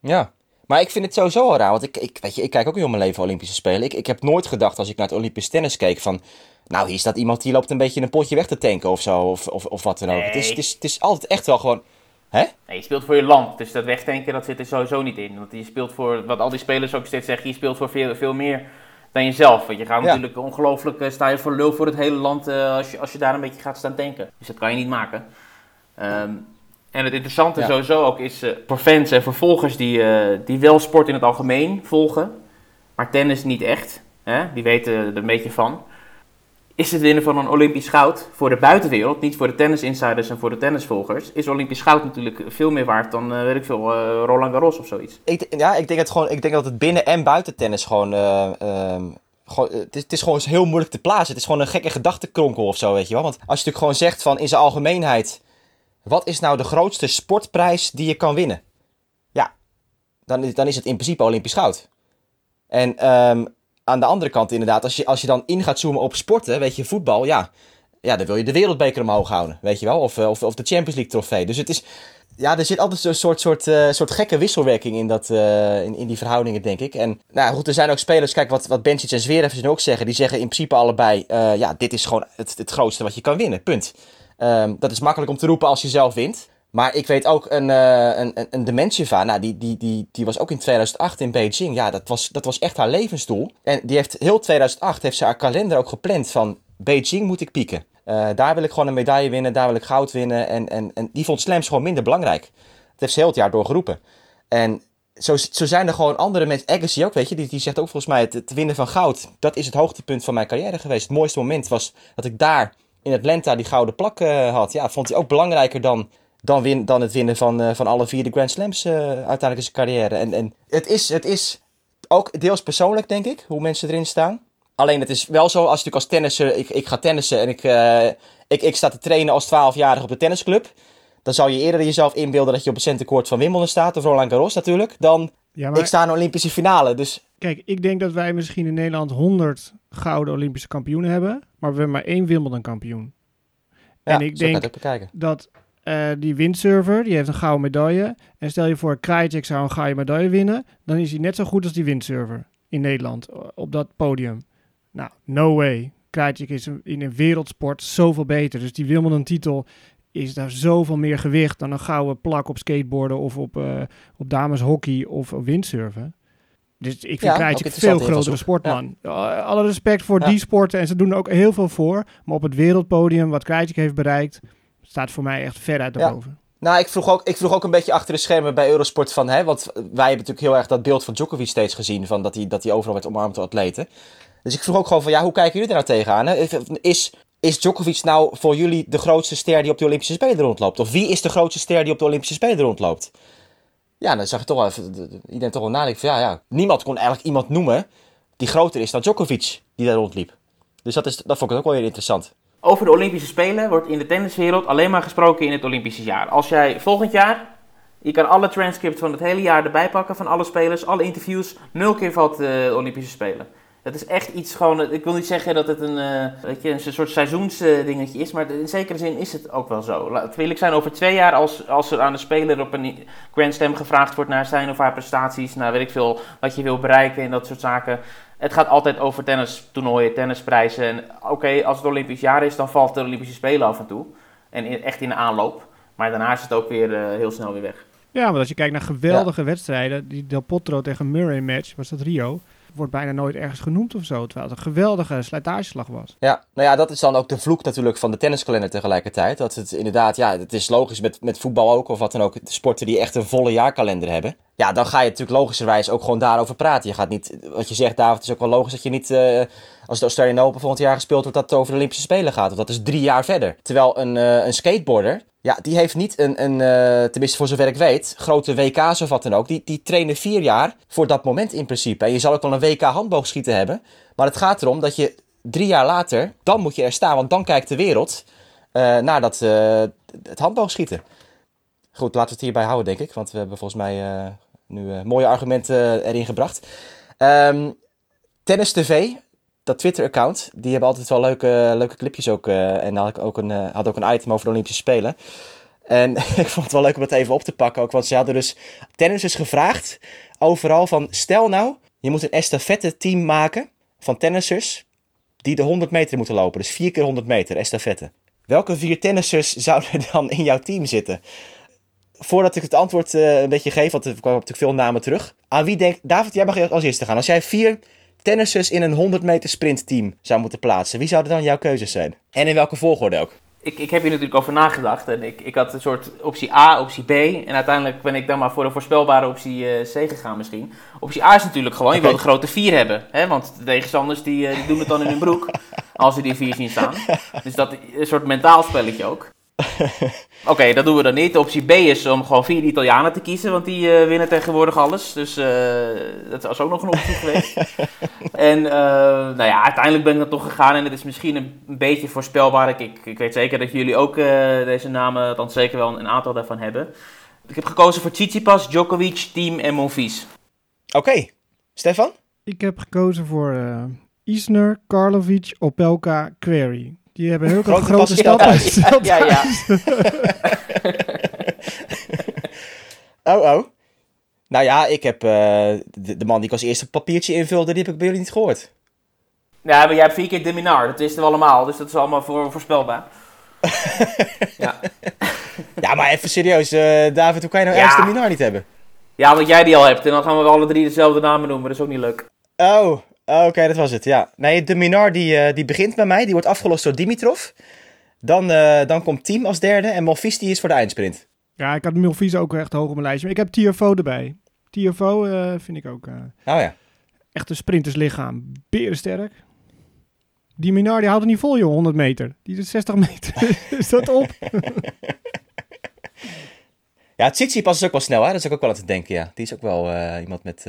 [SPEAKER 1] Ja, maar ik vind het sowieso al raar. Want ik, ik, weet je, ik kijk ook heel mijn leven Olympische Spelen. Ik, ik heb nooit gedacht als ik naar het Olympisch tennis keek van... Nou, hier staat iemand die loopt een beetje een potje weg te tanken of zo. Of, of, of wat dan ook. Het, is, het, is, het is altijd echt wel gewoon... Hè?
[SPEAKER 3] Nee, je speelt voor je land, dus dat wegdenken dat zit er sowieso niet in. Want je speelt voor, wat al die spelers ook steeds zeggen, je speelt voor veel, veel meer dan jezelf. Want je gaat
[SPEAKER 1] Ja.
[SPEAKER 3] natuurlijk ongelooflijk, eh, sta je voor lul voor het hele land eh, als, je, als je daar een beetje gaat staan tanken. Dus dat kan je niet maken. Ehm, en het interessante
[SPEAKER 1] Ja.
[SPEAKER 3] sowieso ook is eh, voor fans en voor volgers die, eh, die wel sport in het algemeen volgen, maar tennis niet echt, hè? die weten er een beetje van. Is het winnen van een Olympisch goud voor de buitenwereld, niet voor de tennisinsiders en voor de tennisvolgers, is Olympisch goud natuurlijk veel meer waard dan, eh, weet ik veel, Roland Garros of zoiets.
[SPEAKER 1] Ik, ja, ik denk, het gewoon, ik denk dat het binnen- en buiten tennis gewoon... eh, ehm, gewoon het, is, het is gewoon heel moeilijk te plaatsen. Het is gewoon een gekke gedachtenkronkel of zo, weet je wel. Want als je natuurlijk gewoon zegt van in zijn algemeenheid... Wat is nou de grootste sportprijs die je kan winnen? Ja, dan, dan is het in principe Olympisch goud. En ehm, aan de andere kant inderdaad, als je, als je dan in gaat zoomen op sporten, weet je, voetbal, ja, ja, dan wil je de wereldbeker omhoog houden, weet je wel, of, eh, of, of de Champions League trofee. Dus het is, ja, er zit altijd een soort, soort, eh, soort gekke wisselwerking in, dat, eh, in, in die verhoudingen, denk ik. En nou goed, er zijn ook spelers, kijk wat, wat en Zverev ook zeggen, die zeggen in principe allebei, ja, dit is gewoon het, het grootste wat je kan winnen, punt. Ehm, dat is makkelijk om te roepen als je zelf wint. Maar ik weet ook een, eh een, een, nou, die, die, die, die was ook in 2008 in Beijing. Ja, dat was, dat was echt haar levensdoel. En die heeft heel 2008 heeft ze haar kalender ook gepland van Beijing moet ik pieken. Eh, daar wil ik gewoon een medaille winnen, daar wil ik goud winnen. En, en, en die vond slams gewoon minder belangrijk. Dat heeft ze heel het jaar door geroepen. En zo, zo zijn er gewoon andere mensen. Agassi ook, weet je, die, die zegt ook volgens mij het, het winnen van goud. Dat is het hoogtepunt van mijn carrière geweest. Het mooiste moment was dat ik daar in Atlanta die gouden plak eh, had. Ja, vond hij ook belangrijker dan, dan, win, dan het winnen van, eh, van alle vier de Grand Slams eh, uiteindelijk in zijn carrière. En, en het, is, het is ook deels persoonlijk, denk ik, hoe mensen erin staan. Alleen het is wel zo, als je natuurlijk als tennisser, ik, ik ga tennissen en ik, ik, ik sta te trainen als 12-jarige op de tennisclub. Dan zou je eerder jezelf inbeelden dat je op het centercourt van Wimbledon staat, of Roland Garros natuurlijk, dan
[SPEAKER 4] Ja, maar
[SPEAKER 1] Ik sta in de Olympische finale, dus
[SPEAKER 4] kijk, ik denk dat wij misschien in Nederland 100 gouden Olympische kampioenen hebben, maar we hebben maar één Wimbledon kampioen.
[SPEAKER 1] ja,
[SPEAKER 4] En ik denk-. Dat eh, die windsurfer, die heeft een gouden medaille. En stel je voor, Krajicek zou een gouden medaille winnen, dan is hij net zo goed als die windsurfer in Nederland op dat podium. Nou, no way. Krajicek is in een wereldsport zoveel beter. Dus die Wimbledon-titel is daar zoveel meer gewicht dan een gouden plak op skateboarden of op, eh op dameshockey of op windsurfen. Dus ik vind
[SPEAKER 1] Ja,
[SPEAKER 4] Krajicek een veel grotere sportman. Alle respect voor
[SPEAKER 1] Ja.
[SPEAKER 4] die sporten en ze doen er ook heel veel voor. Maar op het wereldpodium, wat Krajicek heeft bereikt, staat voor mij echt ver uit
[SPEAKER 1] Ja.
[SPEAKER 4] daarboven.
[SPEAKER 1] Nou, ik vroeg, ook, ik vroeg ook een beetje achter de schermen bij Eurosport van, hè, want wij hebben natuurlijk heel erg dat beeld van Djokovic steeds gezien, van dat hij, dat hij overal werd omarmd door atleten. Dus ik vroeg ook gewoon van, ja, hoe kijken jullie daar nou tegenaan? Hè? Is, is Djokovic nou voor jullie de grootste ster die op de Olympische Spelen rondloopt? Of wie is de grootste ster die op de Olympische Spelen rondloopt? Ja, dan zag je toch wel even, de- de- iedereen toch wel nadenken van, ja, ja, niemand kon eigenlijk iemand noemen die groter is dan Djokovic, die daar rondliep. Dus dat, is, dat vond ik ook wel weer interessant.
[SPEAKER 3] Over de Olympische Spelen wordt in de tenniswereld alleen maar gesproken in het Olympische jaar. Als jij volgend jaar, je kan alle transcripts van het hele jaar erbij pakken van alle spelers, alle interviews, nul keer valt de Olympische Spelen. Dat is echt iets gewoon, ik wil niet zeggen dat het een, eh, weet je, een soort seizoensdingetje is, maar in zekere zin is het ook wel zo. Laat wil ik zijn over twee jaar, als, als er aan de speler op een Grand Slam gevraagd wordt naar zijn of haar prestaties, naar weet ik veel, wat je wil bereiken en dat soort zaken. Het gaat altijd over tennistoernooien, tennisprijzen. En oké, als het Olympisch jaar is, dan valt de Olympische Spelen af en toe. En in- echt in de aanloop. Maar daarna is het ook weer eh, heel snel weer weg.
[SPEAKER 4] Ja, want als je kijkt naar geweldige wedstrijden, die Del Potro tegen Murray match, was dat Rio, wordt bijna nooit ergens genoemd of zo, terwijl het een geweldige slijtageslag was.
[SPEAKER 1] Ja, nou ja, dat is dan ook de vloek natuurlijk van de tenniskalender tegelijkertijd. Dat het inderdaad, ja, het is logisch met, met voetbal ook, of wat dan ook, sporten die echt een volle jaarkalender hebben. Ja, dan ga je natuurlijk logischerwijs ook gewoon daarover praten. Je gaat niet, wat je zegt David, het is ook wel logisch dat je niet, eh, als de Australian Open volgend jaar gespeeld wordt, dat het over de Olympische Spelen gaat. Want dat is drie jaar verder. Terwijl een, eh, een skateboarder, ja, die heeft niet een, een eh, tenminste voor zover ik weet, grote WK's of wat dan ook. Die, die trainen vier jaar voor dat moment in principe. En je zal ook wel een WK handboogschieten hebben. Maar het gaat erom dat je drie jaar later, dan moet je er staan. Want dan kijkt de wereld eh, naar dat, het handboogschieten. Goed, laten we het hierbij houden, denk ik. Want we hebben volgens mij nu mooie argumenten erin gebracht. Ehm, Tennis TV, dat Twitter-account, die hebben altijd wel leuke, leuke clipjes ook. eh, en had ik ook een, eh, had ook een item over de Olympische Spelen. En ik vond het wel leuk om het even op te pakken ook. Want ze hadden dus tennissers gevraagd overal van... Stel nou, je moet een estafette team maken van tennissers die de 100 meter moeten lopen. Dus 4 keer 100 meter estafette. Welke vier tennissers zouden dan in jouw team zitten? Voordat ik het antwoord eh, een beetje geef, want er kwamen natuurlijk veel namen terug. Aan wie denkt... David, jij mag als eerste gaan. Als jij vier tennissers in een 100 meter sprintteam zou moeten plaatsen... wie zouden dan jouw keuzes zijn? En in welke volgorde ook?
[SPEAKER 3] Ik, ik heb hier natuurlijk over nagedacht. En ik, ik had een soort optie A, optie B. En uiteindelijk ben ik dan maar voor de voorspelbare optie eh, C gegaan misschien. Optie A is natuurlijk gewoon, je wil de grote vier hebben. Hè? Want de tegenstanders die, eh, die doen het dan in hun broek. als ze die vier zien staan. Dus dat is een soort mentaal spelletje ook. Oké, dat doen we dan niet. Optie B is om gewoon vier Italianen te kiezen, want die eh, winnen tegenwoordig alles. Dus eh, dat was ook nog een optie geweest. En eh, nou ja, uiteindelijk ben ik dan toch gegaan en het is misschien een, een beetje voorspelbaar. Ik, ik, ik weet zeker dat jullie ook eh, deze namen, dan zeker wel een aantal daarvan hebben. Ik heb gekozen voor Tsitsipas, Djokovic, Team en Monfils.
[SPEAKER 1] Oké, Stefan?
[SPEAKER 4] Ik heb gekozen voor eh Isner, Karlovic, Opelka, Query. Die hebben heel
[SPEAKER 1] Grote
[SPEAKER 4] grote, stappen.
[SPEAKER 3] Ja, ja.
[SPEAKER 1] Oh, oh. Nou ja, ik heb eh, de, de man die ik als eerste papiertje invulde, die heb ik bij jullie niet gehoord.
[SPEAKER 3] Ja, maar jij hebt vier keer de Minar, dat wisten we allemaal, dus dat is allemaal voor, voorspelbaar. ja.
[SPEAKER 1] Ja, maar even serieus, eh, David, hoe kan je nou
[SPEAKER 3] Ja.
[SPEAKER 1] ergens de Minar niet hebben?
[SPEAKER 3] ja, want jij die al hebt en dan gaan we alle drie dezelfde namen noemen, dat is ook niet leuk.
[SPEAKER 1] Oh, oh, oké, dat was het, ja. Nee, de Minar die, eh, die begint bij mij, die wordt afgelost door Dimitrov. Dan, eh, dan komt Team als derde en die is voor de eindsprint.
[SPEAKER 4] Ja, ik had Milvies ook echt hoog op mijn lijstje. Maar ik heb TFO erbij. TFO eh, vind ik ook
[SPEAKER 1] Oh ja.
[SPEAKER 4] echt een sprinterslichaam. Berensterk. Die Minar die houdt het niet vol, joh, 100 meter. Die is 60 meter. is dat op?
[SPEAKER 1] Ja, Tsitsipas is ook wel snel, hè? Dat is ook wel aan te denken, ja. Die is ook wel iemand met,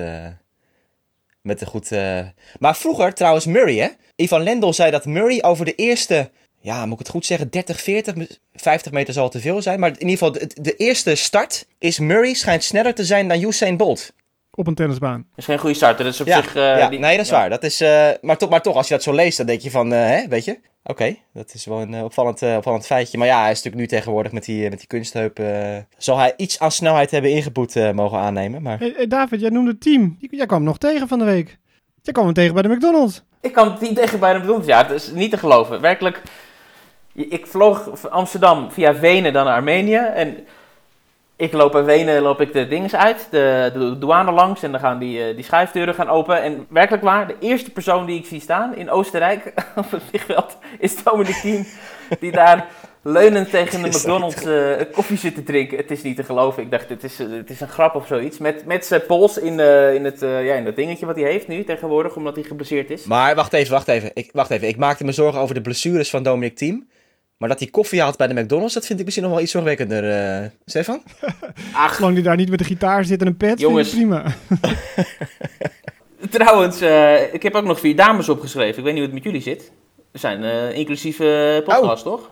[SPEAKER 1] met een goed... eh, Maar vroeger, trouwens, Murray, hè? Ivan Lendl zei dat Murray over de eerste... Ja, moet ik het goed zeggen? 30, 40, 50 meter zal te veel zijn. Maar in ieder geval, de, de eerste start is Murray schijnt sneller te zijn dan Usain Bolt.
[SPEAKER 4] Op een tennisbaan.
[SPEAKER 3] Dat is geen goede starter. Dat is op
[SPEAKER 1] Ja,
[SPEAKER 3] zich... eh,
[SPEAKER 1] ja,
[SPEAKER 3] die-
[SPEAKER 1] nee, dat is
[SPEAKER 3] ja.
[SPEAKER 1] waar. Dat is, eh, maar, toch, maar toch, als je dat zo leest, dan denk je van, eh, hè, weet je? Oké, dat is wel een opvallend, opvallend feitje. Maar ja, hij is natuurlijk nu tegenwoordig met die, met die kunstheup... eh, zal hij iets aan snelheid hebben ingeboet eh, mogen aannemen. Maar
[SPEAKER 4] Hey, hey, David, jij noemde het team. Jij jij kwam nog tegen van de week. Jij kwam hem tegen bij de McDonald's.
[SPEAKER 3] Ik kan het niet tegen bij de McDonald's. Ja, het is niet te geloven. Werkelijk. Ik vloog van Amsterdam via Wenen dan naar Armenië. En ik loop in Wenen loop ik de dingen uit, de, de douane langs. En dan gaan die, eh, die schuifdeuren gaan open. En werkelijk waar, de eerste persoon die ik zie staan in Oostenrijk op het vliegveld is Dominic Thiem. Die daar leunend tegen de McDonald's eh, koffie zit te drinken. Het is niet te geloven. Ik dacht, het is, eh, het is een grap of zoiets. Met, met zijn pols in, eh, in, het, eh, ja, in dat dingetje wat hij heeft nu tegenwoordig, omdat hij geblesseerd is.
[SPEAKER 1] Maar wacht even, wacht even. Ik, wacht even. Ik maakte me zorgen over de blessures van Dominic Thiem. Maar dat hij koffie haalt bij de McDonald's, dat vind ik misschien nog wel iets zorgwekkender. eh Stefan?
[SPEAKER 3] Ach,
[SPEAKER 4] Zolang hij daar niet met de gitaar zit en een pet,
[SPEAKER 3] Jongens.
[SPEAKER 4] vind ik prima.
[SPEAKER 3] Trouwens, eh, ik heb ook nog vier dames opgeschreven. Ik weet niet hoe het met jullie zit. We zijn eh inclusief eh podcast, toch?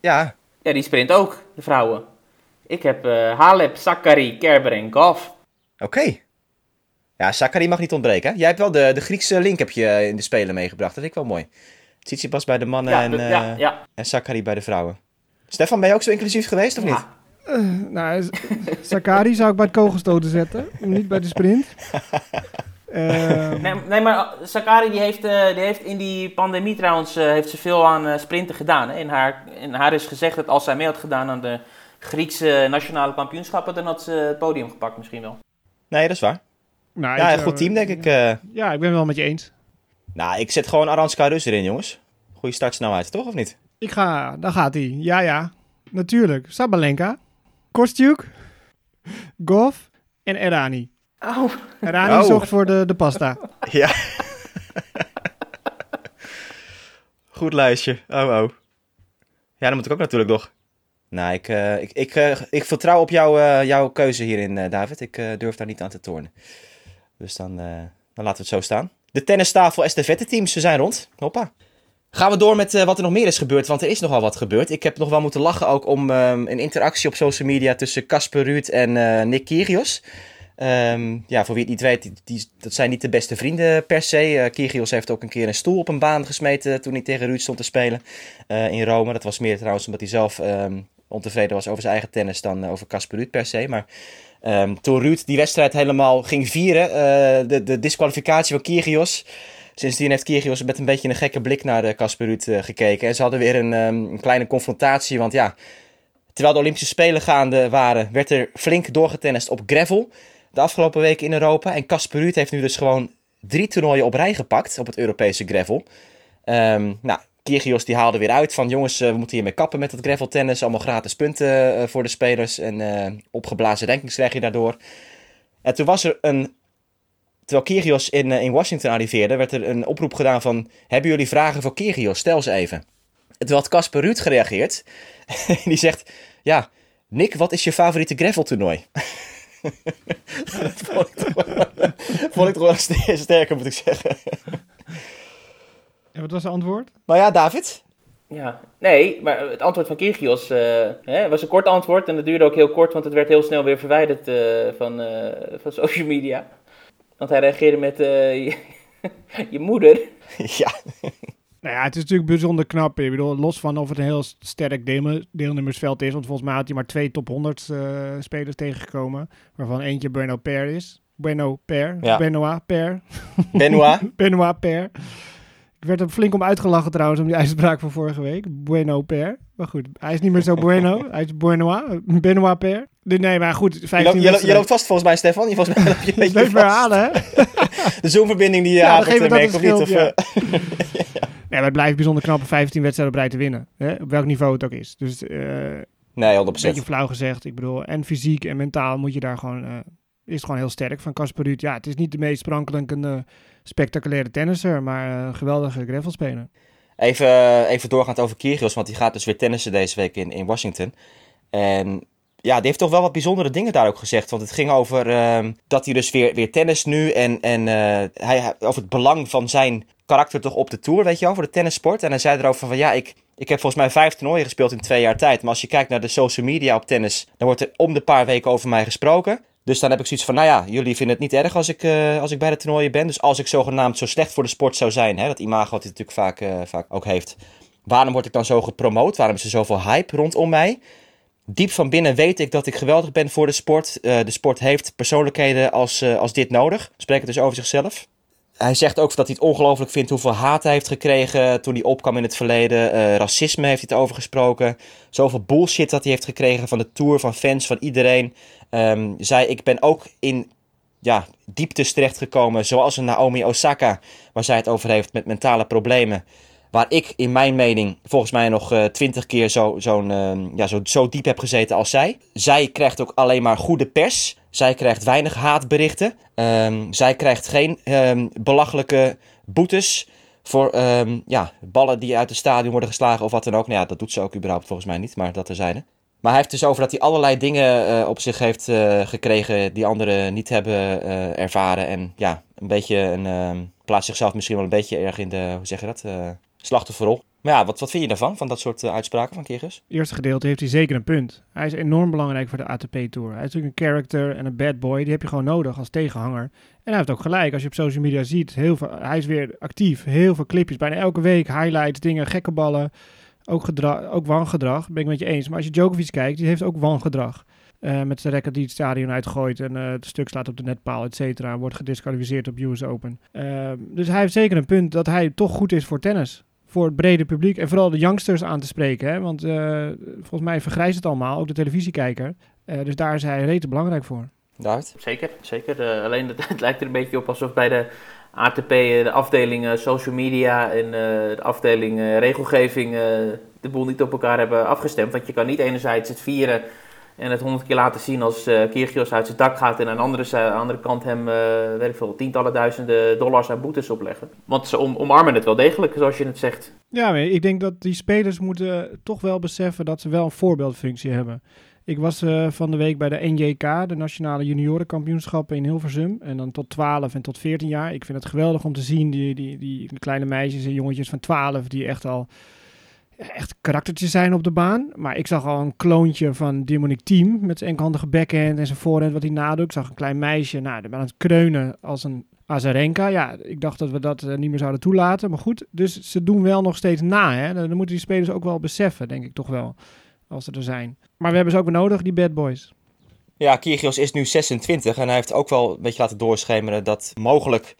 [SPEAKER 1] Ja.
[SPEAKER 3] Ja, die sprint ook, de vrouwen. Ik heb eh Halep, Sakari, Kerber en Goff.
[SPEAKER 1] Oké. Ja, Sakari mag niet ontbreken. Hè? Jij hebt wel de, de Griekse link heb je in de Spelen meegebracht. Dat vind ik wel mooi. Tsitsipas bij de mannen
[SPEAKER 3] Ja,
[SPEAKER 1] en,
[SPEAKER 3] de-
[SPEAKER 1] eh
[SPEAKER 3] ja, ja.
[SPEAKER 1] en Sakari bij de vrouwen. Stefan, ben je ook zo inclusief geweest of niet?
[SPEAKER 3] Ja.
[SPEAKER 4] Nou, Sakari zou ik bij het kogelstoten zetten, niet bij de sprint. Ehm,
[SPEAKER 3] Nee, nee, maar Sakari die heeft, eh, die heeft in die pandemie trouwens eh, heeft ze veel aan eh, sprinten gedaan. Hè? In, haar, in haar is gezegd dat als zij mee had gedaan aan de Griekse nationale kampioenschappen, dan had ze het podium gepakt misschien wel.
[SPEAKER 1] Nee, dat is waar.
[SPEAKER 4] nou,
[SPEAKER 1] Ja, een goed team denk ik. eh.
[SPEAKER 4] Ja, ik ben wel met je eens.
[SPEAKER 1] Nou, ik zet gewoon Aranska Rus erin, jongens. Goeie startsnelheid, toch? Of niet?
[SPEAKER 4] Ik ga, daar gaat hij. Ja, ja. Natuurlijk. Sabalenka, Kostjuk, Goff en Erani.
[SPEAKER 3] Oh.
[SPEAKER 4] Erani
[SPEAKER 1] Oh.
[SPEAKER 4] zorgt voor de, de pasta.
[SPEAKER 1] Ja. Goed lijstje. Oh, oh. Ja, dan moet ik ook natuurlijk nog. Nou, ik, eh, ik, ik, eh, ik vertrouw op jouw, eh, jouw keuze hierin, eh, David. Ik eh, durf daar niet aan te tornen. Dus dan, eh, dan laten we het zo staan. De tennistafel estafette teams, ze zijn rond. Hoppa. Gaan we door met eh, wat er nog meer is gebeurd, want er is nogal wat gebeurd. Ik heb nog wel moeten lachen ook om ehm, een interactie op social media tussen Casper Ruud en eh, Nick Kyrgios. Ehm, ja, voor wie het niet weet, die, dat zijn niet de beste vrienden per se. Eh Kyrgios heeft ook een keer een stoel op een baan gesmeten toen hij tegen Ruud stond te spelen in Rome. Dat was meer trouwens omdat hij zelf ehm, ontevreden was over zijn eigen tennis dan eh, over Casper Ruud per se. Maar ehm, toen Ruud die wedstrijd helemaal ging vieren, eh, de, de disqualificatie van Kyrgios... Sindsdien heeft Kyrgios met een beetje een gekke blik naar de Casper Ruud eh, gekeken. En ze hadden weer een, ehm, een kleine confrontatie, want ja... Terwijl de Olympische Spelen gaande waren, werd er flink doorgetennist op gravel de afgelopen weken in Europa. En Casper Ruud heeft nu dus gewoon drie toernooien op rij gepakt op het Europese gravel. Ehm nou, Kyrgios die haalde weer uit van jongens, eh, we moeten hiermee kappen met dat gravel tennis. Allemaal gratis punten eh, voor de spelers en eh, opgeblazen rankings krijg je daardoor. En toen was er een, terwijl Kyrgios in, in Washington arriveerde, werd er een oproep gedaan van, hebben jullie vragen voor Kyrgios? Stel ze even. En toen had Casper Ruud gereageerd. die zegt, ja, Nick, wat is je favoriete gravel toernooi? dat vond ik toch wel, sterker, moet ik zeggen.
[SPEAKER 4] En wat was het antwoord?
[SPEAKER 1] Maar ja, David.
[SPEAKER 3] Ja, nee, maar het antwoord van Kyrgios eh, hè, was een kort antwoord en dat duurde ook heel kort, want het werd heel snel weer verwijderd eh, van, eh, van social media. Want hij reageerde met eh, je, je moeder.
[SPEAKER 1] ja,
[SPEAKER 4] Nou ja, het is natuurlijk bijzonder knap. Ik bedoel, los van of het een heel sterk deelne- deelnemersveld is. Want volgens mij had hij maar twee top 100 eh, spelers tegengekomen. Waarvan eentje Bueno Per is. Bueno Per.
[SPEAKER 1] Ja.
[SPEAKER 4] Benoit Per.
[SPEAKER 1] Benoit.
[SPEAKER 4] Benoit Per. Ik werd er flink om uitgelachen trouwens om die uitspraak van vorige week. Bueno Per. Maar goed, hij is niet meer zo bueno. hij is Benoit. Benoit Per. Nee, Nee, maar goed, 15
[SPEAKER 1] Je, loopt- je, loopt- vast volgens mij, Stefan. Je, volgens mij loop je een beetje
[SPEAKER 4] Blijf
[SPEAKER 1] vast.
[SPEAKER 4] herhalen, hè?
[SPEAKER 1] De zoomverbinding die je
[SPEAKER 4] Ja,
[SPEAKER 1] merk
[SPEAKER 4] het
[SPEAKER 1] of niet? Of, eh,
[SPEAKER 4] Nee, maar het blijft bijzonder knap om 15 wedstrijden op rij te winnen. Hè? Op welk niveau het ook is. Dus eh,
[SPEAKER 1] nee, 100%.
[SPEAKER 4] een beetje flauw gezegd. Ik bedoel, en fysiek en mentaal moet je daar gewoon... eh, is gewoon heel sterk van Casper Ruud. Ja, het is niet de meest sprankelende, spectaculaire tennisser, maar eh, een geweldige gravelspeler.
[SPEAKER 1] Even, eh, even doorgaand over Kyrgios, want die gaat dus weer tennissen deze week in, in Washington. En ja, die heeft toch wel wat bijzondere dingen daar ook gezegd. Want het ging over ehm, dat hij dus weer, weer tennis nu en, en eh, hij, over het belang van zijn karakter toch op de Tour, weet je wel, voor de tennissport. En hij zei erover van ja, ik, ik heb volgens mij vijf toernooien gespeeld in twee jaar tijd. Maar als je kijkt naar de social media op tennis, dan wordt er om de paar weken over mij gesproken. Dus dan heb ik zoiets van, nou ja, jullie vinden het niet erg als ik, uh, als ik bij de toernooien ben. Dus als ik zogenaamd zo slecht voor de sport zou zijn, hè, dat imago wat hij natuurlijk vaak, uh, vaak ook heeft. Waarom word ik dan zo gepromoot? Waarom is er zoveel hype rondom mij? Diep van binnen weet ik dat ik geweldig ben voor de sport. Uh, de sport heeft persoonlijkheden als, als dit nodig. Spreek het dus over zichzelf. Hij zegt ook dat hij het ongelooflijk vindt hoeveel haat hij heeft gekregen toen hij opkwam in het verleden. Uh, racisme heeft hij het over gesproken. Zoveel bullshit dat hij heeft gekregen van de tour, van fans, van iedereen. Um, zei, ik ben ook in ja, dieptes terechtgekomen, zoals een Naomi Osaka, waar zij het over heeft met mentale problemen. Waar ik in mijn mening volgens mij nog uh, twintig keer zo, zo'n, uh, ja, zo, zo diep heb gezeten als zij. Zij krijgt ook alleen maar goede pers. Zij krijgt weinig haatberichten. Um, zij krijgt geen um, belachelijke boetes voor ja, ballen die uit het stadion worden geslagen of wat dan ook. Nou ja, dat doet ze ook überhaupt volgens mij niet, maar dat terzijde. Maar hij heeft dus over dat hij allerlei dingen uh, op zich heeft uh, gekregen die anderen niet hebben ervaren. En ja, een beetje een, plaatst zichzelf misschien wel een beetje erg in de, hoe zeg je dat, slachtofferrol. Maar ja, wat, wat vind je daarvan, van dat soort uh, uitspraken van Kyrgios?
[SPEAKER 4] Het eerste gedeelte heeft hij zeker een punt. Hij is enorm belangrijk voor de ATP-tour. Hij is natuurlijk een character en een bad boy. Die heb je gewoon nodig als tegenhanger. En hij heeft ook gelijk. Als je op social media ziet, heel veel, hij is weer actief. Heel veel clipjes, bijna elke week. Highlights, dingen, gekke ballen. Ook, gedra ook wangedrag, ben ik met je eens. Maar als je Djokovic kijkt, die heeft ook wangedrag. Uh, met zijn record die het stadion uitgooit en uh, het stuk slaat op de netpaal, et cetera. Wordt gedisqualificeerd op US Open. Uh, dus hij heeft zeker een punt dat hij toch goed is voor tennis voor het brede publiek en vooral de youngsters aan te spreken. Hè? Want uh, volgens mij vergrijst het allemaal, ook de televisiekijker. Uh, dus daar is hij rete belangrijk voor.
[SPEAKER 1] David?
[SPEAKER 3] Zeker, zeker. Uh, alleen het, het, lijkt er een beetje op alsof bij de ATP de afdeling social media en de afdeling regelgeving de boel niet op elkaar hebben afgestemd. Want je kan niet enerzijds het vieren en het honderd keer laten zien als uh, uit zijn dak gaat en aan de andere, andere kant hem, uh, ik veel, tientallen duizenden dollars aan boetes opleggen. Want ze om, omarmen het wel degelijk, zoals je het zegt.
[SPEAKER 4] Ja, ik denk dat die spelers moeten toch wel beseffen dat ze wel een voorbeeldfunctie hebben. Ik was uh, van de week bij de NJK, de Nationale Juniorenkampioenschappen in Hilversum. En dan tot 12 en tot 14 jaar. Ik vind het geweldig om te zien, die, die, die kleine meisjes en jongetjes van 12 die echt al echt karaktertjes zijn op de baan. Maar ik zag al een kloontje van Demonic Team met zijn enkelhandige backhand en zijn voorhand wat hij nadoet. Ik zag een klein meisje nou, aan het kreunen als een Azarenka. Ja, ik dacht dat we dat uh, niet meer zouden toelaten. Maar goed, dus ze doen wel nog steeds na. Hè? Dan moeten die spelers ook wel beseffen, denk ik toch wel. Als ze er zijn. Maar we hebben ze ook nodig, die bad boys.
[SPEAKER 1] Ja, Kyrgios is nu 26 en hij heeft ook wel een beetje laten doorschemeren dat mogelijk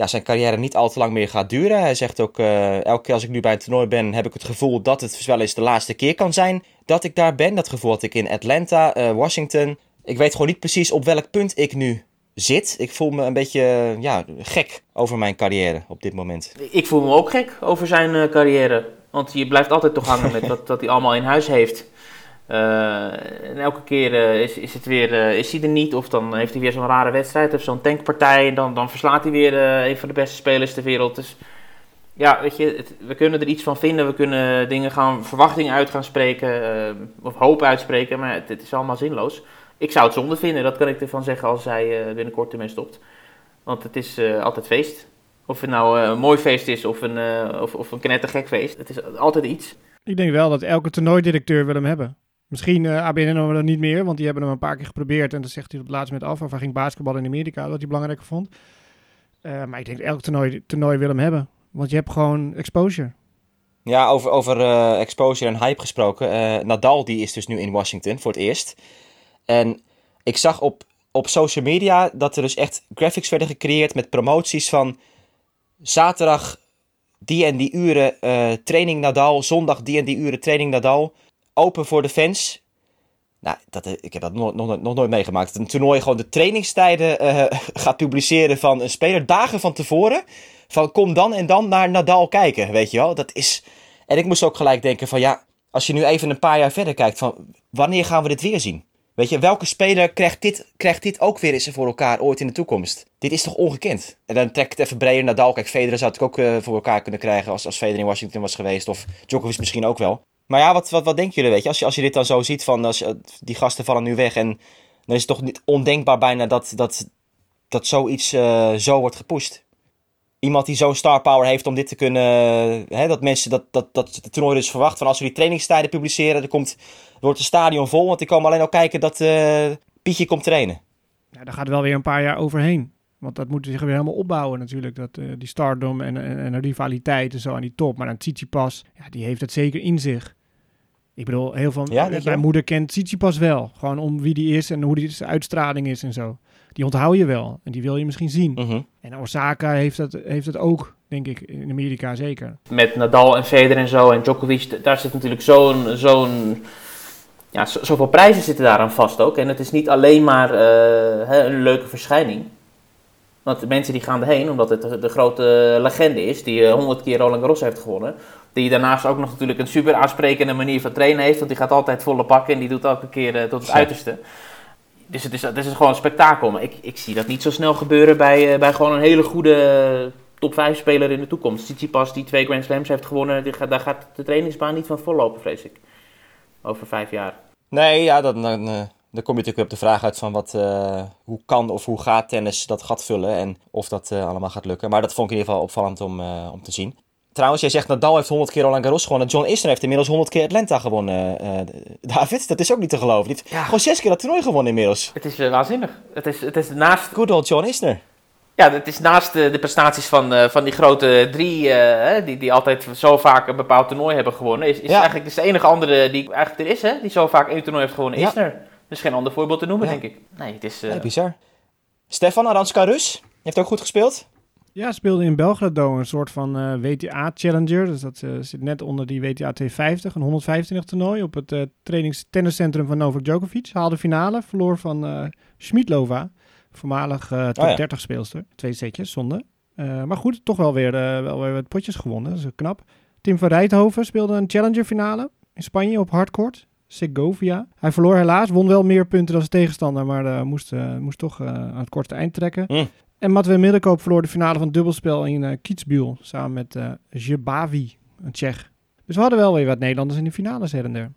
[SPEAKER 1] ja, zijn carrière niet al te lang meer gaat duren. Hij zegt ook, uh, elke keer als ik nu bij een toernooi ben, heb ik het gevoel dat het wel eens de laatste keer kan zijn dat ik daar ben. Dat gevoel had ik in Atlanta, uh, Washington. Ik weet gewoon niet precies op welk punt ik nu zit. Ik voel me een beetje ja, gek over mijn carrière op dit moment.
[SPEAKER 3] Ik voel me ook gek over zijn uh, carrière. Want je blijft altijd toch hangen met wat, wat hij allemaal in huis heeft. Uh, en elke keer uh, is, is, het weer, uh, is hij er niet, of dan heeft hij weer zo'n rare wedstrijd of zo'n tankpartij. En dan, dan verslaat hij weer een van de beste spelers ter wereld. Dus ja, weet je, we kunnen er iets van vinden. We kunnen dingen gaan, verwachtingen uit gaan spreken, of hoop uitspreken, maar het, is allemaal zinloos. Ik zou het zonde vinden, dat kan ik ervan zeggen als hij binnenkort ermee stopt. Want het is altijd feest. Of het nou een mooi feest is of een, of, of een knettergek feest. Het is altijd iets.
[SPEAKER 4] Ik denk wel dat elke toernooidirecteur wil hem hebben. Misschien uh, ABN dan niet meer, want die hebben hem een paar keer geprobeerd. En dan zegt hij op het laatst met af. Of hij ging basketbal in Amerika, wat hij belangrijker vond. Uh, maar ik denk elk toernooi, toernooi wil hem hebben. Want je hebt gewoon exposure.
[SPEAKER 1] Ja, over, over uh, exposure en hype gesproken. Nadal die is dus nu in Washington voor het eerst. En ik zag op, op social media dat er dus echt graphics werden gecreëerd met promoties van zaterdag die en die uren training Nadal, zondag die en die uren training Nadal open voor de fans. Nou, dat, eh, ik heb dat nog, nooit meegemaakt. Een toernooi gewoon de trainingstijden uh, gaat publiceren van een speler dagen van tevoren. Van kom dan en dan naar Nadal kijken, weet je wel. Dat is... En ik moest ook gelijk denken van ja, als je nu even een paar jaar verder kijkt van wanneer gaan we dit weer zien? Weet je, welke speler krijgt dit, krijgt dit ook weer eens voor elkaar ooit in de toekomst? Dit is toch ongekend? En dan trek ik het even breder. Nadal, kijk, Federer zou het ook uh, voor elkaar kunnen krijgen als, als Federer in Washington was geweest. Of Djokovic misschien ook wel. Maar ja, wat, wat, wat denken jullie, weet je? Als, je? als je dit dan zo ziet van, als, die gasten vallen nu weg en dan is het toch niet ondenkbaar bijna dat, dat, dat zoiets uh, zo wordt gepusht. Iemand die zo'n star power heeft om dit te kunnen, hè, dat mensen, dat, dat, dat het toernooi dus verwacht van als we die trainingstijden publiceren, dan komt, wordt het stadion vol, want die komen alleen al kijken dat uh, Pietje komt trainen.
[SPEAKER 4] ja, daar gaat wel weer een paar jaar overheen. Want dat moet zich weer helemaal opbouwen natuurlijk. Dat, eh, die stardom en, en, en de rivaliteit en zo aan die top. Maar dan Tsitsipas, ja, die heeft het zeker in zich. Ik bedoel, heel veel...
[SPEAKER 1] Ja, denk je
[SPEAKER 4] mijn moeder kent Tsitsipas wel. Gewoon om wie die is en hoe die zijn uitstraling is en zo. Die onthoud je wel. En die wil je misschien zien.
[SPEAKER 1] Mhm.
[SPEAKER 4] En Osaka heeft dat, heeft dat ook, denk ik, in Amerika zeker.
[SPEAKER 3] Met Nadal en Federer en zo en Djokovic, daar zit natuurlijk zo'n... zo'n ja, zo- zoveel prijzen zitten daaraan vast ook. En het is niet alleen maar eh, hè, een leuke verschijning. Want de mensen die gaan erheen, omdat het de, de grote legende is, die eh, honderd keer Roland Garros heeft gewonnen. Die daarnaast ook nog natuurlijk een super aansprekende manier van trainen heeft. Want die gaat altijd volle pakken en die doet elke keer eh, tot het
[SPEAKER 1] Ja.
[SPEAKER 3] uiterste. Dus het is, het is gewoon een spektakel. Maar ik, ik zie dat niet zo snel gebeuren bij, eh, bij gewoon een hele goede top 5 speler in de toekomst. Tsitsipas die twee Grand Slams heeft gewonnen, die gaat, daar gaat de trainingsbaan niet van vollopen, vrees ik. Over vijf jaar.
[SPEAKER 1] Nee, ja, dan, dan, dan kom je natuurlijk op de vraag uit van wat, eh, hoe kan of hoe gaat tennis dat gat vullen en of dat eh, allemaal gaat lukken. Maar dat vond ik in ieder geval opvallend om, eh, om te zien. Trouwens, jij zegt Nadal heeft 100 keer Roland Garros gewonnen. John Isner heeft inmiddels 100 keer Atlanta gewonnen. David, dat is ook niet te geloven. Die heeft
[SPEAKER 3] Ja.
[SPEAKER 1] gewoon zes keer dat toernooi gewonnen inmiddels.
[SPEAKER 3] Het is waanzinnig. Het is, het is naast
[SPEAKER 1] Good old John Isner.
[SPEAKER 3] Ja, het is naast de, de prestaties van, van die grote drie, die, die altijd zo vaak een bepaald toernooi hebben gewonnen, is, is
[SPEAKER 1] Ja.
[SPEAKER 3] eigenlijk is de enige andere die eigenlijk er is, hè, die zo vaak één toernooi heeft gewonnen,
[SPEAKER 1] Ja.
[SPEAKER 3] is er. Dus geen ander voorbeeld te noemen,
[SPEAKER 1] Ja.
[SPEAKER 3] denk ik. Nee, het is... eh,
[SPEAKER 1] Ja, bizar. Stefan Aranska Rus heeft ook goed gespeeld.
[SPEAKER 4] Ja, speelde in Belgrado een soort van eh, WTA Challenger. Dus dat eh, zit net onder die WTA 250, een 125 toernooi op het eh trainings tenniscentrum van Novak Djokovic. Haalde finale, verloor van eh Schmidlova, voormalig eh, top
[SPEAKER 1] Oh ja.
[SPEAKER 4] 30 speelster. Twee setjes, zonde. Eh, maar goed, toch wel weer, eh, wel weer wat potjes gewonnen, dat is knap. Tim van Rijthoven speelde een Challenger finale in Spanje op hardcourt. Segovia. Hij verloor helaas, won wel meer punten dan zijn tegenstander, maar eh, moest, eh, moest toch eh, aan het korte eind trekken.
[SPEAKER 1] Mm.
[SPEAKER 4] En Matwee Middelkoop verloor de finale van het dubbelspel in Kitzbühel samen met eh Jebavi, een Tsjech. Dus we hadden wel weer wat Nederlanders in de finales her en der.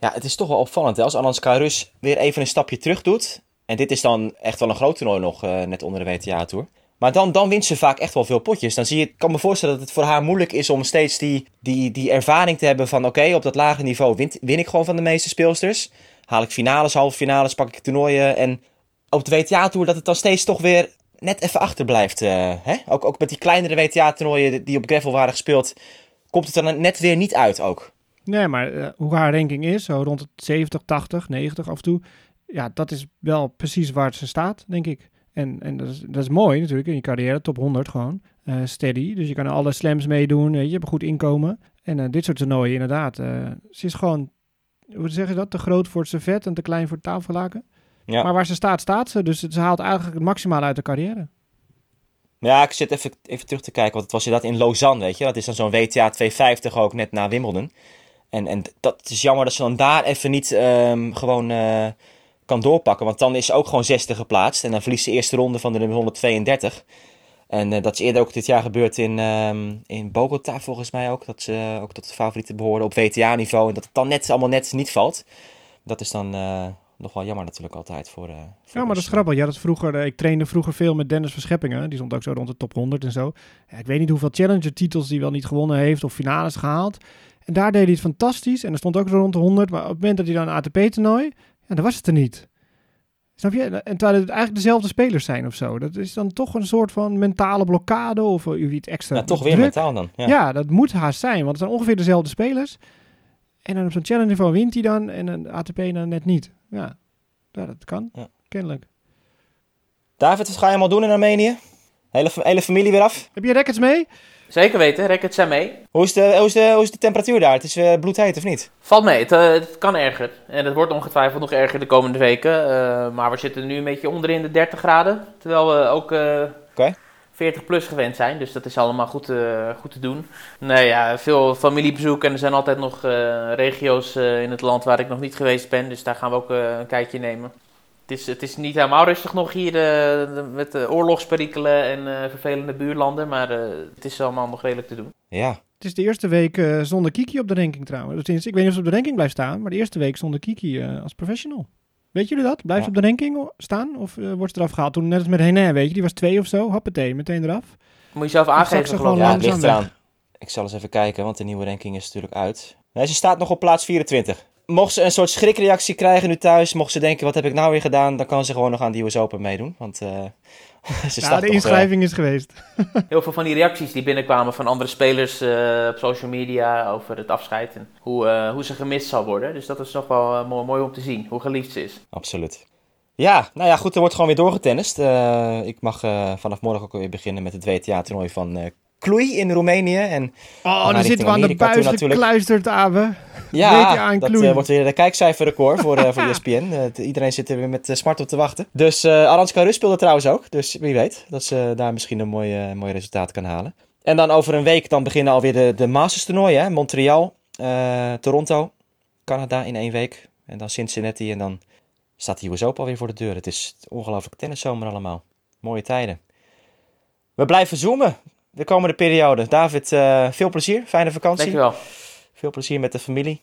[SPEAKER 1] Ja, het is toch wel opvallend hè, als Aranska Rus weer even een stapje terug doet. En dit is dan echt wel een groot toernooi nog, net onder de WTA-tour. Maar dan, dan wint ze vaak echt wel veel potjes. Dan zie je, ik kan me voorstellen dat het voor haar moeilijk is om steeds die, die, die ervaring te hebben van... oké, op dat lage niveau win, win ik gewoon van de meeste speelsters. Haal ik finales, halve finales, pak ik toernooien. En op de WTA-tour dat het dan steeds toch weer net even achterblijft. eh hè? Ook, ook met die kleinere WTA-toernooien die op gravel waren gespeeld... komt het dan net weer niet uit ook.
[SPEAKER 4] Nee, maar eh, hoe haar ranking is, zo rond het 70, 80, 90 af en toe. Ja, dat is wel precies waar ze staat, denk ik. En, en dat, is, dat is mooi natuurlijk in je carrière, top 100 gewoon. eh, steady, dus je kan alle slams meedoen, je, je hebt een goed inkomen. En eh, dit soort toernooien inderdaad. eh, ze is gewoon, hoe zeg je dat, te groot voor het servet en te klein voor het tafellaken.
[SPEAKER 1] Ja.
[SPEAKER 4] Maar waar ze staat, staat ze. Dus ze haalt eigenlijk het maximale uit de carrière.
[SPEAKER 1] Ja, ik zit even, even terug te kijken, want het was inderdaad in Lausanne, weet je. Dat is dan zo'n WTA 250 ook, net na Wimbledon. En, en dat is jammer dat ze dan daar even niet ehm, gewoon kan doorpakken. Want dan is ze ook gewoon zesde geplaatst. En dan verliest ze de eerste ronde van de nummer 132. En eh, dat is eerder ook dit jaar gebeurd in, ehm in Bogota volgens mij ook. Dat ze ook tot de favorieten behoorden op WTA-niveau. En dat het dan net allemaal net niet valt. Dat is dan eh, nog wel jammer natuurlijk altijd voor... eh, voor
[SPEAKER 4] Ja, maar dat is grappig. Ja, dat vroeger, ik trainde vroeger veel met Dennis Verscheppingen. Die stond ook zo rond de top 100 en zo. Ja, ik weet niet hoeveel Challenger-titels die wel niet gewonnen heeft of finales gehaald. En daar deed hij het fantastisch. En er stond ook zo rond de 100. Maar op het moment dat hij dan een ATP-toernooi, ja, dan was het er niet. Snap je? En terwijl het eigenlijk dezelfde spelers zijn of zo. Dat is dan toch een soort van mentale blokkade of eh, iets extra.
[SPEAKER 1] Ja, toch weer
[SPEAKER 4] druk.
[SPEAKER 1] mentaal dan. Ja.
[SPEAKER 4] Ja. dat moet haast zijn, want het zijn ongeveer dezelfde spelers. En dan op zo'n challenge niveau wint hij dan en een ATP dan net niet. Ja, ja dat kan.
[SPEAKER 1] Ja.
[SPEAKER 4] Kennelijk.
[SPEAKER 1] David, wat ga je allemaal doen in Armenië? Hele, hele familie weer af?
[SPEAKER 4] Heb je rackets mee?
[SPEAKER 3] Zeker weten, rackets zijn mee.
[SPEAKER 1] Hoe is de, hoe is de, hoe is de temperatuur daar? Het is uh, bloedheet of niet?
[SPEAKER 3] Valt mee, het, eh, het kan erger. En het wordt ongetwijfeld nog erger de komende weken. eh, maar we zitten nu een beetje onderin de 30 graden. Terwijl we ook
[SPEAKER 1] Oké.
[SPEAKER 3] 40 plus gewend zijn. Dus dat is allemaal goed, goed te doen. Nee, ja, veel familiebezoek. En er zijn altijd nog regio's in het land waar ik nog niet geweest ben. Dus daar gaan we ook een kijkje nemen. Het is, het is niet helemaal rustig nog hier eh, met de oorlogsperikelen en eh, vervelende buurlanden. Maar eh, het is allemaal nog redelijk te doen.
[SPEAKER 1] Ja.
[SPEAKER 4] Het is de eerste week eh, zonder Kiki op de ranking trouwens. Dus ik weet niet of ze op de ranking blijft staan, maar de eerste week zonder Kiki eh, als professional. Weet jullie dat? Blijft
[SPEAKER 1] Ja.
[SPEAKER 4] ze op de ranking staan of eh, wordt ze eraf gehaald? Toen net als met Henin, weet je, die was twee of zo, hoppatee, meteen eraf.
[SPEAKER 3] Moet je zelf aangeven, geloof ik.
[SPEAKER 1] ja, het ligt eraan. Ik zal eens even kijken, want de nieuwe ranking is natuurlijk uit. Nee, ze staat nog op plaats 24. Mocht ze een soort schrikreactie krijgen nu thuis, mocht ze denken, wat heb ik nou weer gedaan, dan kan ze gewoon nog aan de US Open meedoen. Want uh,
[SPEAKER 4] ze nou, de toch, inschrijving is geweest.
[SPEAKER 3] Heel veel van die reacties die binnenkwamen van andere spelers uh, op social media over het afscheid en hoe, uh, hoe ze gemist zal worden. Dus dat is nog wel mooi, mooi om te zien, hoe geliefd ze is.
[SPEAKER 1] Absoluut. Ja, nou ja, goed, er wordt gewoon weer doorgetennist. ik mag vanaf morgen ook weer beginnen met het WTA-toernooi van Kloei in Roemenië. En
[SPEAKER 4] oh, dan zitten we aan de buis gekluisterd, Abe.
[SPEAKER 1] Ja, dat uh, wordt weer een kijkcijferrecord voor, uh, voor ESPN. Uh, iedereen zit er weer met smart op te wachten. Dus uh, Aranska Rus speelde trouwens ook. Dus wie weet dat ze daar misschien een mooi, mooi resultaat kan halen. En dan over een week dan beginnen alweer de, de Masters toernooien. Montreal, Toronto, Canada in één week. En dan Cincinnati en dan staat de US Open alweer voor de deur. Het is ongelooflijk tenniszomer allemaal. Mooie tijden. We blijven zoomen de komende periode. David, uh, veel plezier. Fijne vakantie.
[SPEAKER 3] Dankjewel.
[SPEAKER 1] Veel plezier met de familie.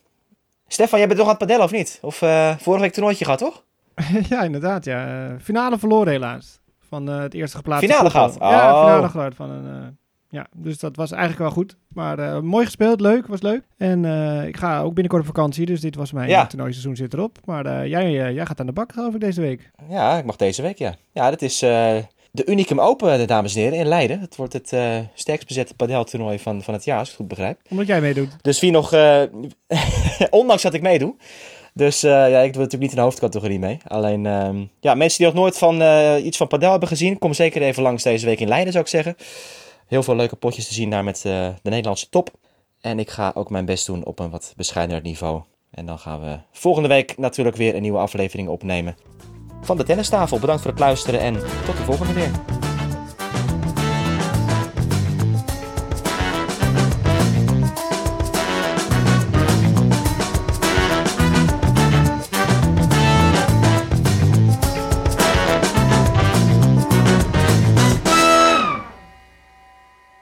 [SPEAKER 1] Stefan, jij bent nog aan het padellen of niet? Of uh, vorige week toernooitje gehad, toch?
[SPEAKER 4] ja, inderdaad. Ja. Finale verloren helaas. Van het eerste geplaatste.
[SPEAKER 1] Finale gehad? Oh.
[SPEAKER 4] Ja, finale gehad. Van een, ja, dus dat was eigenlijk wel goed. Maar mooi gespeeld, leuk, was leuk. En ik ga ook binnenkort op vakantie, dus dit was mijn ja. toernooiseizoen zit erop. Maar jij, jij gaat aan de bak, geloof ik, deze week.
[SPEAKER 1] Ja, ik mag deze week, ja. Ja, dat is de Unicum Open, dames en heren, in Leiden. Het wordt het uh, sterkst bezette padeltoernooi van, van het jaar, als ik het goed begrijp.
[SPEAKER 4] Omdat jij meedoet.
[SPEAKER 1] Dus wie nog, uh, ondanks dat ik meedoe. Dus uh, ja, ik doe natuurlijk niet in de hoofdcategorie mee. Alleen, ehm, ja, mensen die nog nooit van, iets van padel hebben gezien, kom zeker even langs deze week in Leiden, zou ik zeggen. Heel veel leuke potjes te zien daar met de Nederlandse top. En ik ga ook mijn best doen op een wat bescheidener niveau. En dan gaan we volgende week natuurlijk weer een nieuwe aflevering opnemen van de tennistafel. Bedankt voor het luisteren en tot de volgende weer.